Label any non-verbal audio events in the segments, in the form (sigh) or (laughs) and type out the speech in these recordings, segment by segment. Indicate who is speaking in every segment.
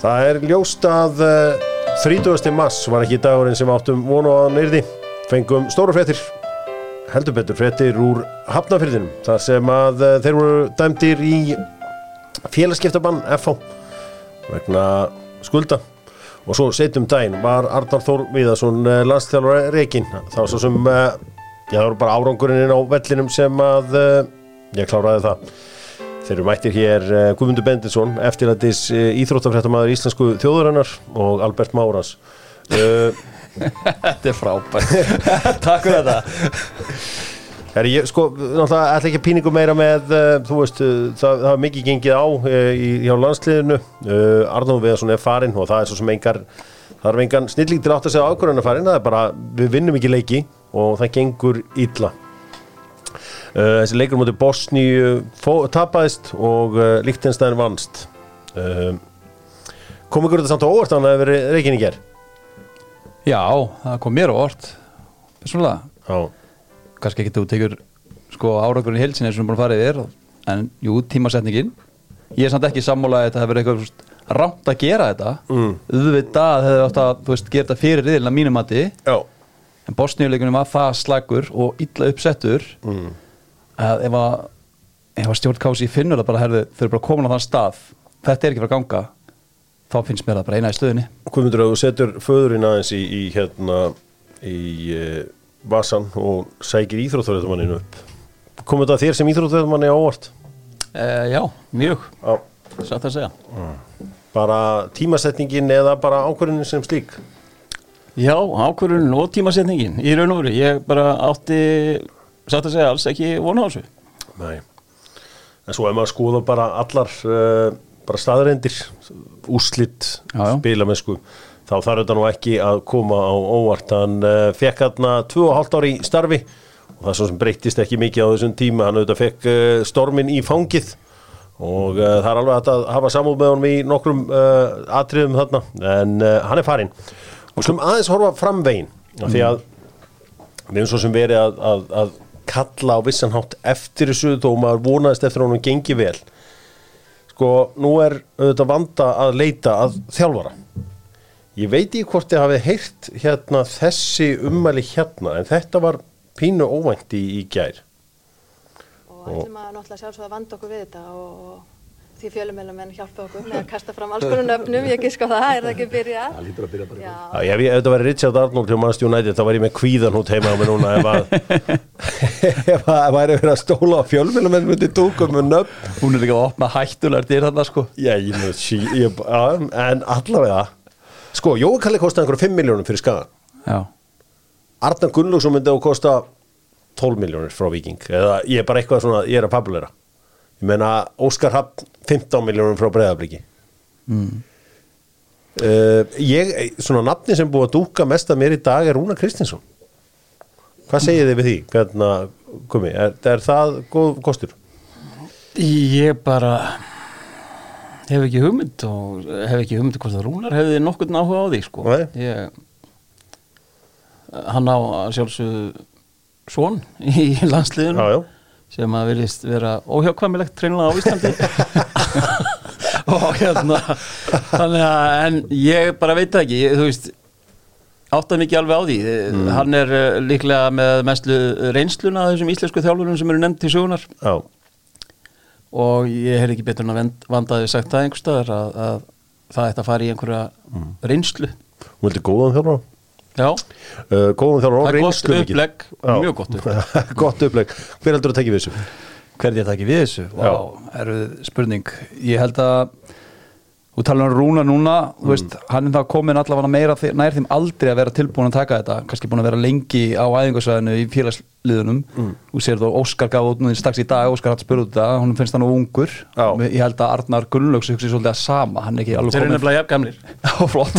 Speaker 1: Það er ljóst að uh, 30. mass var ekki dagurinn sem áttum vonu á nyrði. Fengum stóru fréttir, heldur betur fréttir úr hafnafyrðinum. Það sem að uh, þeir voru dæmdir í félagskiptabann FH vegna skulda. Og svo setjum daginn var Arnar Þór Viðarsson uh, landstjálfur Rekin. Það var svo sem, uh, já það voru bara árangurinn inn á vellinum sem að, ég kláraði það. Þeir eru mættir hér uh, Guðmundur Benditsson, eftirlætis uh, íþróttafréttamaður íslensku þjóðurinnar og Albert Máras. Uh, (laughs)
Speaker 2: Þetta er frábært (laughs) Takk fyrir þetta
Speaker 1: er ég, sko, náttúrulega ætla ekki að píningu meira með, uh, þú veist, uh, það, er mikið gengið á uh, í, hjá landsliðinu. Uh, Arnóð Viðarsson er farinn og það er svo sem engar, það er engan snilling til átt að segja ákvörðan að farinn, það er bara, við vinnum ekki leiki og það gengur illa. Uh, þessi leikur mútið Bosníu tapaðist og uh, Líktenstæðin vannst. Uh, kom ykkur þetta samt á óvart að það hefur verið reikin í ger
Speaker 2: Já, það kom mér á orð Personlega,
Speaker 1: Já,
Speaker 2: kannski ekki þú tekur sko árangurinn í heilsinni eins og erum búin að fara yfir en jú, tímasetningin. Ég er samt ekki sammála að þetta hefur eitthvað rámt að gera þetta.
Speaker 1: Mm.
Speaker 2: auðvitað hefur að þú veist, gera þetta fyrir riðilina mínum mati.
Speaker 1: Já,
Speaker 2: en Bosníuleikunum var það slagur og illa uppsettur.
Speaker 1: Mm.
Speaker 2: Að ef að, ef að stjórn kási finnur það bara herðu, þau eru bara komin á þann stað þetta er ekki fyrir að ganga þá finnst mér það bara eina í stöðunni.
Speaker 1: Guðmundur að þú setur föðurinn aðeins í, í hérna í uh, vasan og sækir íþróttverðumanninu upp komið þetta þér sem íþróttverðumanni á óvart?
Speaker 3: Uh, já, mjög,
Speaker 1: Já,
Speaker 3: satt að segja.
Speaker 1: Bara tímasetningin eða bara ákvörðinu sem slík?
Speaker 3: Já, ákvörðun og tímasetningin í raun og veru, ég bara átti satt að segja alls ekki vona á þessu.
Speaker 1: Nei. En svo ef maður skoða bara allar uh, bara staðarendir úslitt, spilamennsku þá þarf þetta nú ekki að koma á óvart. Hann uh, fekk hérna 2,5 ári í starfi og það svo sem breyttist ekki mikið á þessum tíma. Hann auðvitað fekk uh, stormin í fangið og uh, það er alveg að hafa samúð með honum í nokkrum atriðum þarna en hann er farinn. Og slum aðeins horfa framvegin mm. því að við erum svo sem verið að, að, að kalla á vissan hátt eftir þessu þó maður vonaðist eftir honum gengi vel. Sko, nú er auðvitað vanda að leita að þjálfara. Ég veit ekki hvort þið hafið heyrt hérna þessi ummæli hérna en þetta var pínu óvænt í, í gær.
Speaker 4: Og ætlum að náttúrulega sjálfsögða að vanda okkur við þetta og því fjölumælum en hjálpa okkur með að kasta fram alls konar nöfnum, ég giska á það, er það ekki að byrja? Það lítur að byrja bara. Já,
Speaker 1: Já, ef, ég, ef þetta væri Richard Arnold hjá Manchester United þá væri ég með kvíðan hút heima á mig núna ef að (laughs) ef að væri verið að stóla á fjölmjölum en myndi dúkum með nöfn.
Speaker 2: Hún er líka að opna hættulegar dyr þarna sko.
Speaker 1: Já, ég með sí, ég, en allavega Sko, Jói Kalli kostaði einhverju 5 miljónum fyrir skagan
Speaker 2: já,
Speaker 1: Arnar Gunnlaugsson myndi á að kosta 12 miljónir frá Viking eða ég er bara eitthvað svona, ég er að pabulera Ég meina Óskar Hafn 15 miljónum frá Breiðabliki mm. Ég, svona nafni sem búið að dúka mest að mér í dag er Rúna Kristinsson Hvað segið þið við því? Hvernig, komi, er, er það góð kostur?
Speaker 3: Ég bara hef ekki hugmynd og hef ekki hugmynd hvort að Rúnar hefði nokkurn áhuga á því sko. Ég, hann á að sjálfsögðu svon í landsliðinu
Speaker 1: Já, já.
Speaker 3: Sem að vilist vera óhjákvæmilegt treinlega á Íslandi. (laughs) Og hérna þannig að en ég bara veit ekki þú veist áttaði mikið alveg á því. Hann er uh, líklega með mestlu reynsluna þessum íslensku þjálfurum sem eru nefnd til sögunar
Speaker 1: Já,
Speaker 3: og ég hef ekki betur en að vandaði sagt það einhver staðar að, að það ætti að fara í einhverja reynslu.
Speaker 1: Hún vildi góðan þjálfara?
Speaker 3: já,
Speaker 1: uh, Góðan þjálfara og
Speaker 3: það er gott upplegg. Mjög gott upplegg. (laughs)
Speaker 1: Gott uppleg Hver heldur að tekja við þessu?
Speaker 2: hvernig ég taki við þessu? Erfið spurning. Ég held að þú tala um Rúna núna þú veist, hann er það komin allavega meira nær þeim aldrei að vera tilbúin að taka þetta kannski búin að vera lengi á æfingarsvæðinu í félagsliðunum. Þú sér þú Óskar gaf út nú strax í dag Óskar hatt spurði út þetta, hún finnst hann ungur.
Speaker 1: Já.
Speaker 2: ég held að Arnar Gunnlaugs hugsi svolítið að sama hann er ekki alveg
Speaker 3: þeir eru
Speaker 2: komin
Speaker 3: nefnilega jafn gamlir. (laughs)
Speaker 2: Já, flott.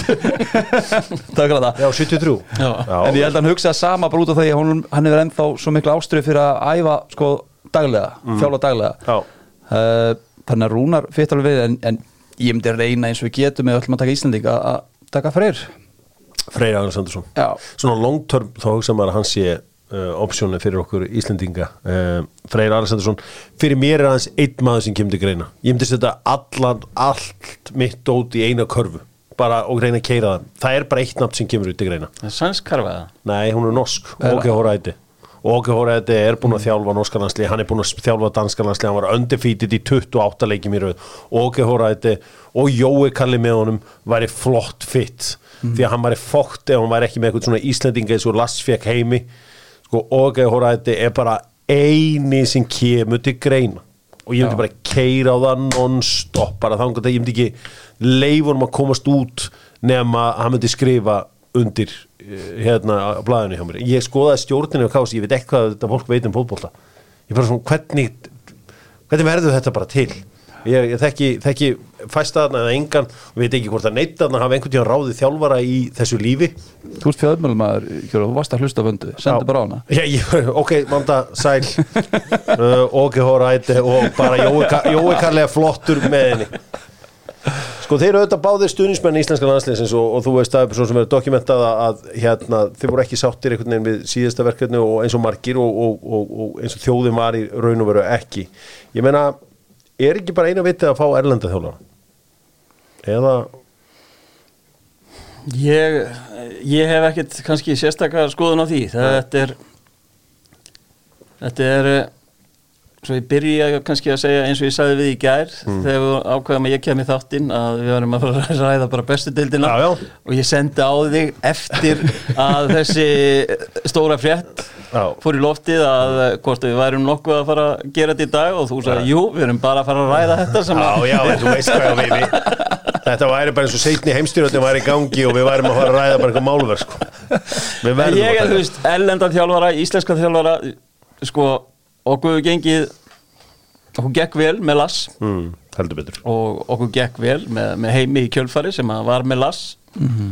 Speaker 2: (laughs) Takk fyrir það.
Speaker 1: Já, 73
Speaker 3: Já.
Speaker 2: En ég held að hann hugsa sama bara út af því að hún, hann hefur ennþá svo miklu ástrið fyrir að æfa sko daglega,
Speaker 1: Já.
Speaker 2: uh, Þannig að Rúnar fyrir alveg við en, en ég myndi reyna eins og við getum með öllum að taka Íslandík að taka freyr.
Speaker 1: Freyr
Speaker 2: Já,
Speaker 1: Svona long term þá hugsa maður að hann sé uh, opsjónu fyrir okkur Íslendinga. Uh, Freyr Alessandarsson fyrir mér er aðeins einn maður sem kemur til greina. Ég myndi setja allan, allt mitt út í eina körfu. Bara og reyna að keira það. Það er bara eitt nafn sem kemur út til greina.
Speaker 3: Sænskarfaða
Speaker 1: nei, hún er norsk, Óge Hóraæti Óge Hóraæti er búin að þjálfa norska landsli hann er búin að þjálfa danska landsli hann var undefeated í 28 leikjum í rauð Óge Hóraæti og Jói Kalli með honum væri flott fitt því að hann væri fókt ef hann væri ekki með eitthvað svona Íslendinga eins og Lassfjæk heimi. Sko Óge Hóraæti er bara eini sem kemur til greina. Og ég myndi
Speaker 2: Já.
Speaker 1: bara keira á það non-stop bara þannig að ég myndi ekki leifunum að komast út nema að hann myndi skrifa undir eh, hérna á blæðinu hjá mér. Ég skoðaði stjórninu og kási, ég veit ekki hvað þetta fólk veit um fótbolta. Ég bara svona, hvernig hvernig verður þetta bara til? Ég, ég þekki, þekki fæstaðna eða engan og veit ekki hvort að neittaðna hafa einhvern tíðan ráðið þjálfara í þessu lífi.
Speaker 2: Þú ert fjöðmjölmaður, þú varst að hlusta vöndu Sendu bara á hana. (laughs)
Speaker 1: Já, ég, ok, manda, sæl. (laughs) Uh, Óki Hóraæti og bara Jói Ka- Jói Kalli er flottur með henni Sko þeir eru auðvitað báðir stuðnismenn íslenska landsliðsins og, og þú veist að svo sem er dokumentað að, að hérna, þeir voru ekki sáttir einhvern veginn við síðasta verkefni og eins og margir og, og, og, og eins og þjóðin var í raun og veru ekki. Ég meina, er ekki bara eina vitið að fá erlenda þjóðlara? Eða?
Speaker 3: Ég, ég hef ekkert kannski sérstakar skoðun á því. Þetta er þetta er eh, svo ég byrja kannski að segja eins og ég sagði við í gær þegar við ákveðum að ég kem í þáttinn að við varum að ræða bara bestu deildina
Speaker 1: Já, já.
Speaker 3: og ég sendi á þig eftir að þessi stóra frétt
Speaker 1: Já.
Speaker 3: fór í loftið að hvort við værum nokkuð að fara að gera þetta í dag og þú sagði, jú, við erum bara að fara að ræða þetta
Speaker 1: Já, já, en þú veist hvað við, við (laughs) Þetta væri bara eins og setni heimstyrjöldin væri í gangi og við værim að fara að ræða bara eitthvað málverk sko.
Speaker 3: Ég er, þú veist, okkur gengið okkur gekk vel með Lass
Speaker 1: mm, Heldur betur.
Speaker 3: Og okkur gekk vel með, með heimi í kjölfari sem að var með Lass
Speaker 1: Mhm.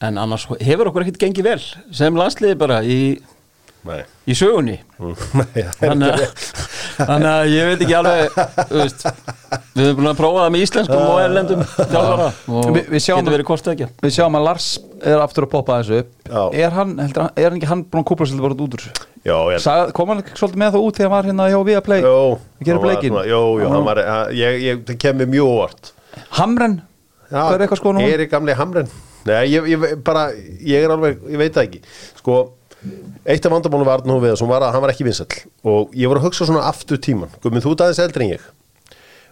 Speaker 3: en annars hefur okkur ekkert gengið vel sem landsliði bara í,
Speaker 1: Nei,
Speaker 3: í sögunni?
Speaker 1: Mm, (laughs)
Speaker 3: þannig að, ég veit ekki alveg þú veist, við höfum búin að prófa það með íslenskum og erlendum þjálfara og
Speaker 2: Vi- við sjáum- Við sjáum að Lars er aftur að poppa þessu upp. Er hann, heldur, er hann ekki hann búin að kúpla svolítið bara út úr þessu?
Speaker 1: Ég
Speaker 2: Kom hann svolítið með það út þegar hann var hérna hjá Viaplay?
Speaker 1: Jó,
Speaker 2: að gera
Speaker 1: var að- Ég, ég, það kemur mjög óvart.
Speaker 2: Hamren, hvað er eitthvað skoðan á hann?
Speaker 1: Er í gamli hamren. Nei, ég, ég bara, ég er alveg, ég veit það ekki. Sko, eitt af vandamálum var Arnó við var að hann var ekki vinsall og ég voru að hugsa svona aftur tíman Guðmund, þú aðeins eldri en ég.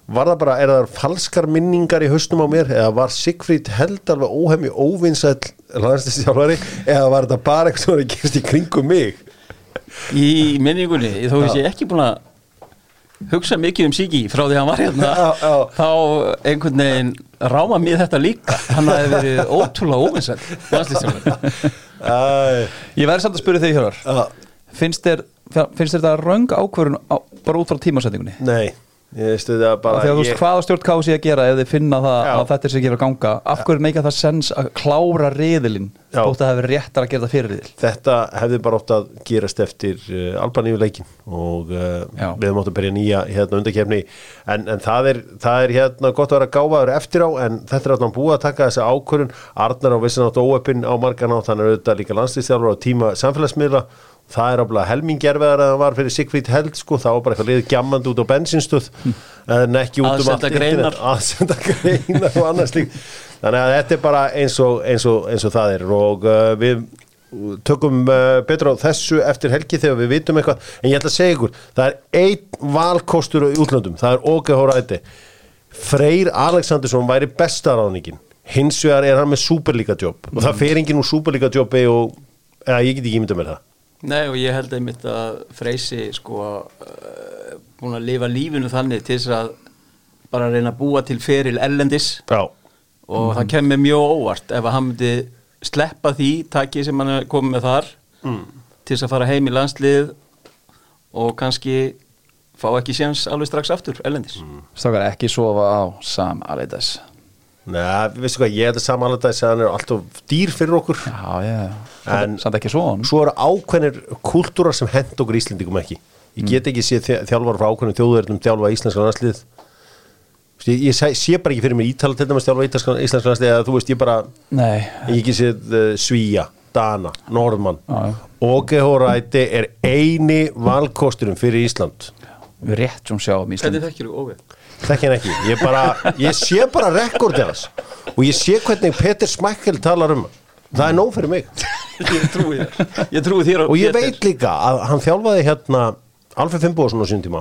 Speaker 1: Var það bara, er það falskar minningar í haustum á mér eða var Sigfríd held alveg óhemmi óvinsall landslistjálfari eða var þetta bara eitthvað sem var að gerast í kringum mig?
Speaker 3: Í minningunni, þó veist ég ekki búin að hugsa mikið um Siki frá því að hann var hérna
Speaker 1: Já, já.
Speaker 3: þá einhvern veginn ráma mér þetta líka. Hann hafi verið ótrúlega óvinsætt landslýstjálfur
Speaker 1: Æ,
Speaker 2: Ég verði samt að spyrja þig Hjörvar. Finnst þér, finnst þér þetta röng ákvörun á, bara út frá tímasetningunni?
Speaker 1: Nei, ég veistu það bara
Speaker 2: Þegar þú veist
Speaker 1: ég,
Speaker 2: hvað stjórn kási að gera ef þið finna það
Speaker 1: Já.
Speaker 2: að þetta er gera að ganga af hverju meika það sens að klára riðilinn
Speaker 1: Já.
Speaker 2: þótt að það hefur réttar að gera það fyrir riðil?
Speaker 1: Þetta hefði bara ótt að gerast eftir uh, Albaníu leikin og uh, við máttum byrja nýja hérna undakefni en, en það, er, það er hérna gott að vera gáfaður eftir á en þetta er alltaf búið að taka þessa ákvörun Arnar á vissin átt óöppin á margan átt þannig að auðvitað líka landslýstjálfur á tíma samfélagsmiðla það er ábúinlega helminggerfiðar að það var fyrir Sigfríd held sko, það var bara eitthvað liðið gjammand út á bensinstöð en ekki út um
Speaker 3: Aðsenda
Speaker 1: allt
Speaker 3: greinar.
Speaker 1: internet. aðsenda greinar og annars lík þannig að þetta er bara eins og, eins og, eins og það er. Og uh, við tökum uh, betur á þessu eftir helgi þegar við vitum eitthvað. En ég ætla að segja ykkur, það er einn valkostur í útlöndum, það er Óge Hóraæti Freyr Alexandersson væri besta ráðningin, hins vegar er hann með superlíka jobb og það fer enginn úr superlíka jobbi og eða, ég get ekki ímyndað mér það
Speaker 3: Nei og ég held einmitt að Freysi sko uh, búin að lifa lífinu þannig til þess að bara reyna að búa til feril ellendis
Speaker 1: Já,
Speaker 3: og það kemur mjög óvart ef að hann myndi sleppa því taki sem hann er komið með þar
Speaker 1: Mm.
Speaker 3: til þess að fara heim í landslið og kannski fá ekki séns alveg strax aftur ellendis
Speaker 1: Mm.
Speaker 2: Stakar ekki sofa á Sam Aleidas
Speaker 1: Nei, veistu hvað, ég held að samanlega þess að hann er alltaf dýr fyrir okkur.
Speaker 2: Já, já, samt ekki svo
Speaker 1: svo eru ákveðnir kultúrar sem hend okkur Íslendingum ekki. Ég get ekki sé þjálfar frá ákveðnum þjóðverðnum þjálfa íslenska landslið. Ég, ég sé, sé bara ekki fyrir mér ítala til dæmis þjálfa íslenska íslenska landslið eða þú veist ég bara
Speaker 2: Nei,
Speaker 1: ég ekki sé uh, svíja Dana, Norðmann. Hóræti er eini valkosturum fyrir Ísland.
Speaker 2: Við rétt sem sjáum
Speaker 3: Hvernig
Speaker 2: Ísland
Speaker 1: þekki hann ekki, ég, bara, ég sé bara rekordið hans. Og ég sé hvernig Peter Smækkel talar um það er nóg fyrir mig. (laughs)
Speaker 3: Ég trúi þér. Ég trúi þér
Speaker 1: og ég veit líka að hann þjálfaði hérna Alfred Fimboðsson á sín tíma.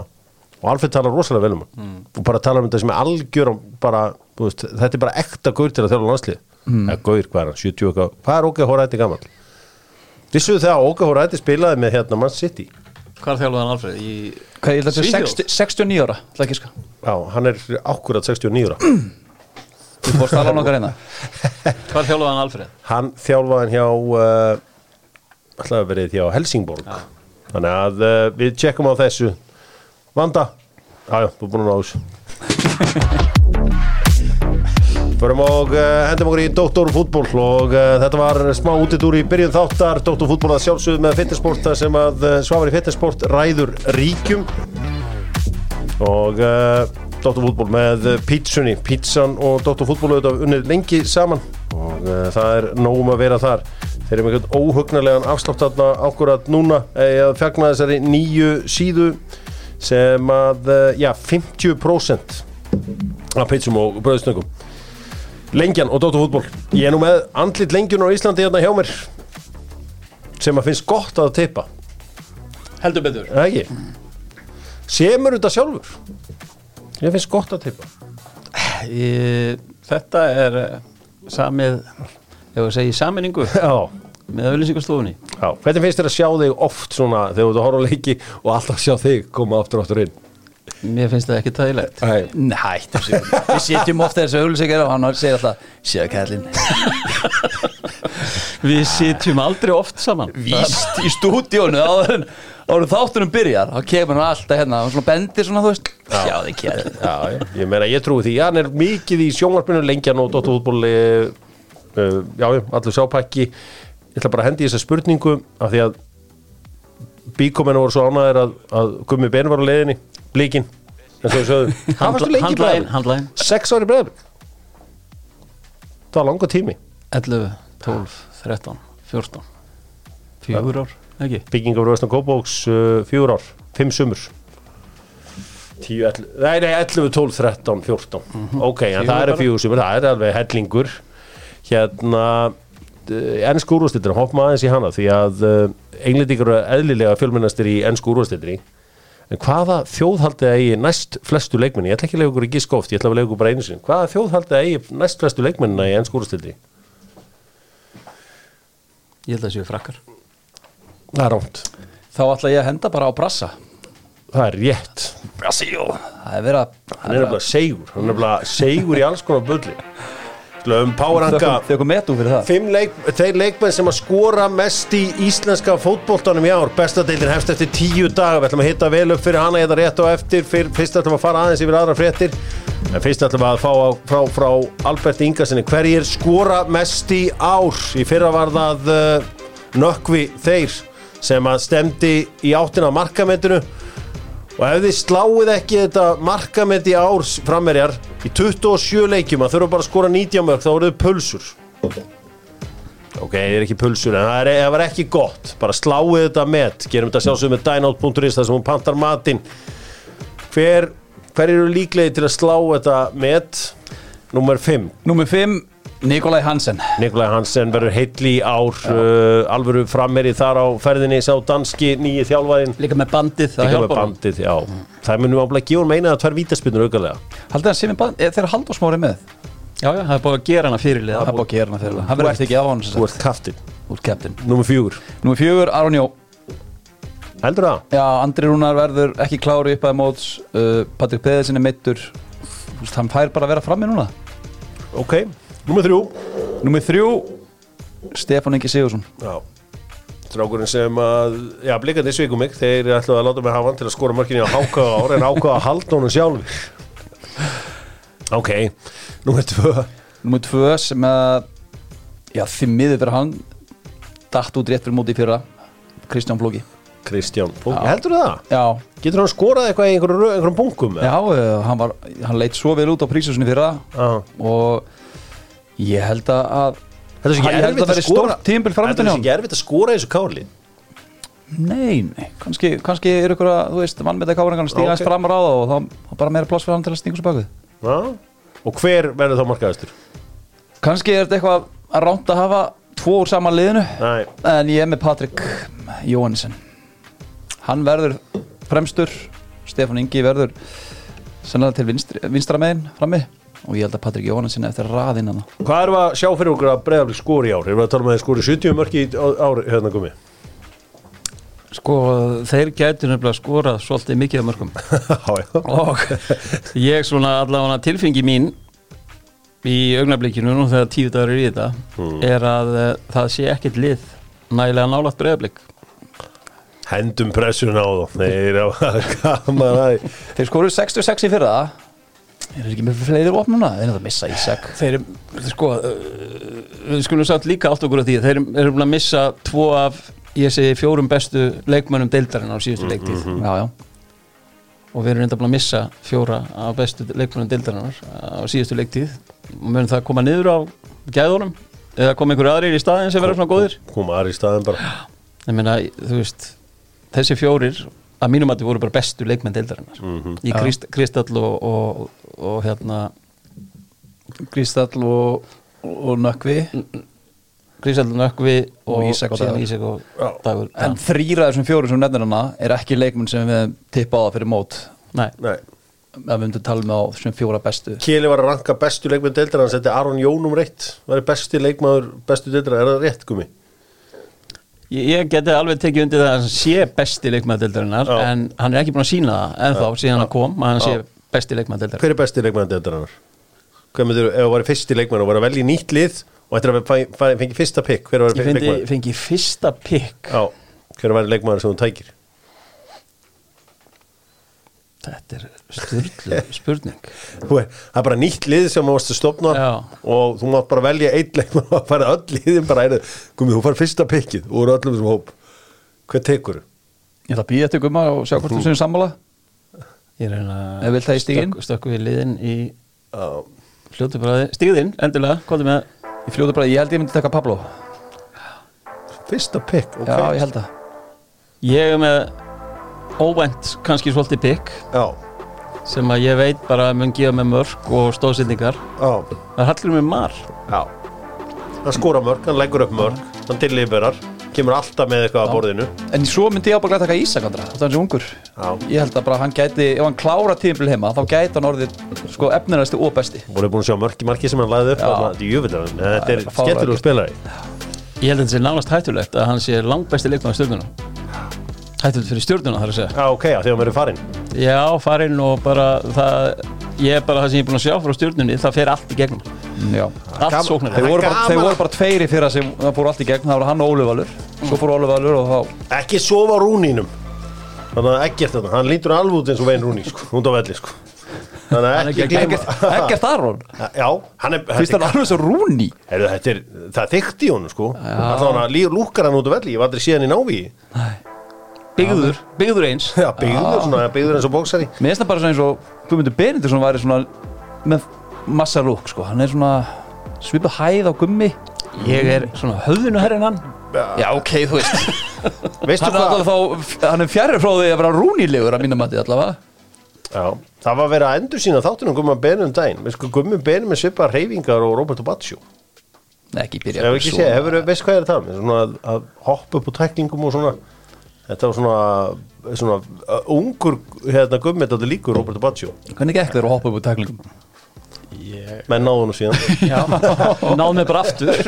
Speaker 1: Og Alfred talar rosalega vel um hann. Og bara talar um þetta sem er algjör bara, þú veist, þetta er bara ekta gaur til að þjálfa landslið mm. eða gaur, hvað er hann, 70 eitthvað. Hvað er Óge Hóræti gammal? Vissuðu þegar að Óge Hóræti spilaði með hérna Man City
Speaker 3: Hvað þjálfaði hann Alfred? Í...
Speaker 2: Hvað, ég held að þetta er 60 69 ára sko
Speaker 1: já, hann er akkurat 69 ára.
Speaker 2: Þú fórst að lána okkar (laughs) reyna
Speaker 3: Hvað þjálfaði hann Alfred?
Speaker 1: hann þjálfaði hann hjá uh, alltaf verið hjá Helsingborg. Þannig að uh, við tjekkum á þessu. Vanda? Jájá, þú er búin að ná þessu (laughs) Förum og uh, hendum okkur í Dóttórfútból og uh, þetta var smá útidúr í byrjun þáttar Dóttórfútból að sjálfsögðu með fitnessport sem að uh, Svavar í fitnessport ræður ríkjum. Og Dóttórfútból með pítsunni pítsan og Dóttórfútból auðvitað unnið lengi saman og það er nógum að vera þar. Þeir eru með einhvern óhugnarlegan afslátt þarna ákvörðat núna eða fjagna þessari nýju síðu sem að, já, 50% af pítsum og bröðsnöggum Lengjan og Dóttu fútból Ég er nú með andlit lengjun á Íslandi hérna hjá mér sem að finnst gott að teipa
Speaker 3: Heldur betur.
Speaker 1: Það ekki? Semur þetta sjálfur? Ég finnst gott að teipa
Speaker 3: Ég, Þetta er eh, samið Ef að segja í saminningu
Speaker 1: Já,
Speaker 3: með auðlýsingastofunni
Speaker 1: já. Hvernig finnst þér að sjá þig oft svona þegar þú ert að leiki og alltaf sjá þig koma aftur og aftur inn
Speaker 3: Mér finnst það ekki tægilegt.
Speaker 2: Sig Við sitjum ofta þessu auðlýsingar og hann segir alltaf Sér kallinn
Speaker 3: Við sitjum aldrei oft saman.
Speaker 2: Víst í stúdíónu áður þáttunum byrjar þá kemur hann alltaf hérna og bendir svona þú veist. Sjá þig kallinn
Speaker 1: já, ég, meina ég trúi því. Hann er mikið í sjónvarpinu lengjan og Dóttu fútból uh, Já, já, allur sápækki Ég ætla bara að hendi þessa spurningu af því að bíkominu voru svo ánæðir að, að Gummi Ben var á leiðinni blíkin en svo sögðu, hvað varstu lengi
Speaker 3: Handlægin,
Speaker 1: bræður?
Speaker 3: handlægin
Speaker 1: sex ári bræður það var langa tími.
Speaker 3: 11, 12, 13, 14 Fjögur ár, ekki?
Speaker 1: bygginga voru vestan Kópóks uh, fjögur ár, fimm sumur. 10, 11, nei, nei, 11, 12, 13, 14 ok, en það eru
Speaker 3: bara.
Speaker 1: fjögur sumur það er alveg hellingur. Hérna ennsku úrvastildina, hoppum aðeins í hana því að uh, englendingur eru eðlilega fjölmennastir í ennsku úrvastildinni en hvaða þjóðhaldið eigi næst flestu leikmenni, ég ætla ekki að lega ykkur í giska oft ég ætla að lega ykkur bara einu sinni, hvaða þjóðhaldið eigi næst flestu leikmennina í ennsku úrvastildinni
Speaker 3: Ég held að það séu frakkar.
Speaker 1: Það er rámt,
Speaker 2: Þá ætla ég að henda bara á brassa.
Speaker 1: Það er rétt.
Speaker 2: Brasil Það er verið að
Speaker 1: hann er nefnilega segur. Hann er nefnilega segur í alls konar bulli um Páranka
Speaker 2: Þau kom metu fyrir það.
Speaker 1: Fimm leik, þeir leikmenn sem að skora mest í íslenska fótboltanum í ár. Bestadeildin hefst eftir tíu daga. Við ætlum að hitta vel upp fyrir hana eða rétt og eftir. Fyr, fyrst ætlum að fara aðeins yfir aðra fréttir. En fyrst ætlum við að fá á, frá, frá Albert Ingarsinni hverjir skora mest í ár? Í fyrra var það uh, nökkvi þeir sem að stemdi í áttina á markametinu og ef þið sláið ekki þetta markament í árs frammerjar í 27 leikjum að þurfa bara að skora 90 mörg þá eru þið pulsur. Ok, það er ekki pulsur en það, er, það var ekki gott. Bara sláið þetta met. Gerum þetta sjálfsögum með dynout.is þar sem hún pantar matinn. Hver, hver eru líklegi til að slá þetta met? Nummer 5
Speaker 2: Númer 5, Nikolai Hansen.
Speaker 1: Nikolaj Hansen verður heitli í ár uh, alvöru frammeri þar á ferðinni sá danski nýji þjálfaðinn
Speaker 3: Líka með bandið, það
Speaker 1: líka með bandið, já. Það munum áblæð gefa meina að tvær vítaspinnur aukalega.
Speaker 2: Haldið að sem er band, þegar Halldórsmári með?
Speaker 3: Já, já, það er búið að gera hana fyrirlið
Speaker 2: Það er búið að gera hana fyrir það Það verður eftir ekki af hann
Speaker 1: þú ert kaftin,
Speaker 2: Úr captain.
Speaker 1: Nummer fjögur.
Speaker 2: Númer 4, Aron Jó.
Speaker 1: Heldur það?
Speaker 2: Já, Andri Rúnar verður ekki klári upp að móts. Uh, Patrik Peðarsin er meittur Hann fær bara að vera frammi núna.
Speaker 1: Ok, nummer þrjú.
Speaker 2: Númer 3, Stefán Ingi Sigursson
Speaker 1: já. Strákurinn sem að, já, blikandi svikum mig þeir ætlaðu að láta mig hafa hann til að skora mörkinni á háka ár en ákvaða að halda honum sjálf ok, nummer tvö.
Speaker 2: Númer 2 sem að Já, því miður fyrir hann Datt út rétt fyrir móti í fyrra Kristján Flóki.
Speaker 1: Kristján,
Speaker 2: Já.
Speaker 1: heldur það?
Speaker 2: Já,
Speaker 1: getur hann skorað eitthvað í einhverjum, einhverjum bunkum?
Speaker 2: já hann, var, hann leit svo vel út á prísusinni fyrra og ég held að
Speaker 1: Þetta er ekki erfitt
Speaker 2: að
Speaker 1: skora Þetta er ekki erfitt að skora í þessu kárli
Speaker 2: Nei, nei, kannski, kannski er ykkur að, þú veist, mann með það káringan stíga
Speaker 1: Ok.
Speaker 2: aðeins fram á ráða og þá bara meira pláss fyrir hann til að stinga svo bakið
Speaker 1: Já. Og hver verður þá markaðistur?
Speaker 2: Kannski er þetta eitthvað að ránt að hafa tvo úr sama liðinu
Speaker 1: Nei,
Speaker 2: En ég er með Patrik Jóhannesson Hann verður fremstur Stefán Ingi verður sennilega til vinstri, vinstra megin frammi og ég held að Patrik Jóhannesson er eftir raðinn hann
Speaker 1: hvað við að sjá fyrir okkur að breyðaflik skori í ár? Erum við að tala með að skori 70 mörki í ár hérna gumi?
Speaker 3: Sko, þeir gætu nefnilega skorað svolítið mikið af (laughs)
Speaker 1: já
Speaker 3: og ég svona allavega tilfengi mín í augnablikinu nú þegar tíu dagur er í þetta er að uh, það sé ekkert lið nægilega nálægt breyðablik
Speaker 1: Hendum pressun á þá. Þeir eru (laughs) gaman að
Speaker 2: Þeir skoruðu 66 í fyrra Er það ekki með fleiri opnuna? Þeir eru að missa Ísak.
Speaker 3: Þeir eru sko uh, við skulum satt líka átt okkur á því þeir eru búin að missa tvo af ég segi fjórum bestu leikmönnum deildarinn á síðustu leiktíð.
Speaker 2: Já, já.
Speaker 3: Og við erum reynda búin að missa fjóra af bestu leikmönnum deildarinnar á síðustu leiktíð. Og munum það koma niður á gæðunum? Eða koma einhverju aðrir í staðin sem verður svona góðir?
Speaker 1: Koma aðri í staðin bara.
Speaker 3: Ég meina, þú veist þessi fjórir, að mínum að þið voru bara bestu leikmenn deildarinnar. Í
Speaker 2: Já.
Speaker 3: Krist, Kristall og, og, og hérna
Speaker 2: Kristall og, og Nökkvi.
Speaker 3: Kristall Nökkvi og,
Speaker 2: Og Ísak og Dagur.
Speaker 3: Ísak og
Speaker 1: Já.
Speaker 3: Dagur.
Speaker 2: En þrýra þessum fjórum sem nefnir hana er ekki leikmenn sem við tippa á það fyrir mót.
Speaker 3: Nei,
Speaker 1: Nei.
Speaker 2: Ef við myndum tala með á þessum fjóra bestu.
Speaker 1: Kili var að ranka bestu leikmenn deildar hann setti Aron Jónum reitt var besti leikmaður bestu deildar er það rétt gumi?
Speaker 3: Ég, geti alveg tekið undir það að hann sé besti leikmenn deildarinnar
Speaker 1: Já.
Speaker 3: en hann er ekki búin að sína það ennþá síðan hann kom að hann sé besti leikmenn deildarinnar
Speaker 1: Hver er besti leikmaður deildar hann? Hvað myndir, ef þú væri fyrsti leikmaður og væri að velja í nýtt lið og ættir að fengi fyrsta pikk
Speaker 3: ég fengi, fyrsta pikk
Speaker 1: hver var leikmaður sem þú tækir?
Speaker 3: Þetta er styrlu spurning.
Speaker 1: Þú er- Það er bara nýtt lið sem þú varst að stopna
Speaker 3: Já.
Speaker 1: og þú mátt bara velja einn leikmaður og fara öll liðin bara einu. Gumi, þú fara fyrsta pikkið úr öllum þessum hóp. Hvað tekur?
Speaker 2: Ég ætla að býja til gumma og sjá hvort þú sem sammála.
Speaker 3: Ég reyna
Speaker 2: í stíginn?
Speaker 3: stökk, við liðin í
Speaker 1: Já,
Speaker 3: fljótu bræði stíðinn, endilega, hvað er með
Speaker 2: Ég fljóðu bara, ég held ég myndi taka Pablo.
Speaker 1: Fyrsta pikk, ok.
Speaker 2: Já, ég held það.
Speaker 3: Ég er með óvænt kannski svolítið pikk
Speaker 1: Já,
Speaker 3: sem að ég veit bara mun gefa með mörg og stóðsendingar. Það er hallir með mar.
Speaker 1: Já. Hann skora mörg, hann leggur upp mörg hann tilliberar, kemur alltaf með eitthvað að borðinu.
Speaker 2: En svo myndi ég ábæðlega taka Ísak andra Það er hans ungur. Ég held að bara hann gæti, ef hann klára tímbil heima þá gæti hann orðið sko efniræsti og besti.
Speaker 1: Voru búin að sjá mörki marki sem hann lagði upp þetta er er
Speaker 2: er
Speaker 1: skemmtilegur spilari.
Speaker 3: Ég held að þetta sé nánast hættulegt að hann sé langbæsti leikmaður stjórnuna hættulegt fyrir stjórnuna þar að segja.
Speaker 1: Já, ok, já, þegar hann verið farinn
Speaker 3: já, farinn og bara það, ég er bara það sem ég er búin að sjá frá stjórnunni það fer allt í gegnum.
Speaker 2: Já.
Speaker 3: Allt sóknar
Speaker 2: Þeir voru, bara, þeir
Speaker 1: að-
Speaker 2: voru bara tveiri fyrir sem það fóru allt í gegn, það var hann og Óli Valur. Svo fór Óli Valur og þá
Speaker 1: Ekki sofa rúninum. Þannig að ekkert þetta, hann lítur alveg út eins og veginn rúni sko, út á velli sko. Þannig að ekki
Speaker 2: Ekkert Aron? (laughs)
Speaker 1: Já, hann er,
Speaker 2: Fyrst hann alveg svo rúni?
Speaker 1: Er, það þykkt í honum sko. Alltaf hann lúkar hann út á velli, ég var aldrei síðan í návi
Speaker 3: byggður, byggður eins.
Speaker 1: Já, byggður, svona, byggður eins og bóksari
Speaker 2: Mér finnst það bara eins og Guðmundur Benediktsson væri svona með massa lúk sko. Hann er svona svipað hæð á gummi.
Speaker 3: Ég er svona höfðinu herrin hann.
Speaker 2: Já. Ok, þú veist. (laughs)
Speaker 1: Veistu
Speaker 2: Hann er
Speaker 1: hvað?
Speaker 2: allavega þá, hann er fjærri frá því að vera rúnilegur að mínum mati allavega.
Speaker 1: Já, það var verið að endur sína þáttunum Gumma Benum daginn. Veistu hvað Gummi Benum er svipað reyfingar og Roberto Baggio
Speaker 2: Nei, ekki byrja
Speaker 1: Ef ekki sé, hefur, veist hvað ég er að tala með Svona að, að hoppa upp úr tæklingum og svona Þetta var svona, svona uh, ungur hérna Gummi þetta líkur Roberto Baggio.
Speaker 2: Hvernig gekk þér að hoppa upp úr tæklingum?
Speaker 1: menn náðu nú síðan. (laughs)
Speaker 3: Já, náð mig bara aftur. (laughs)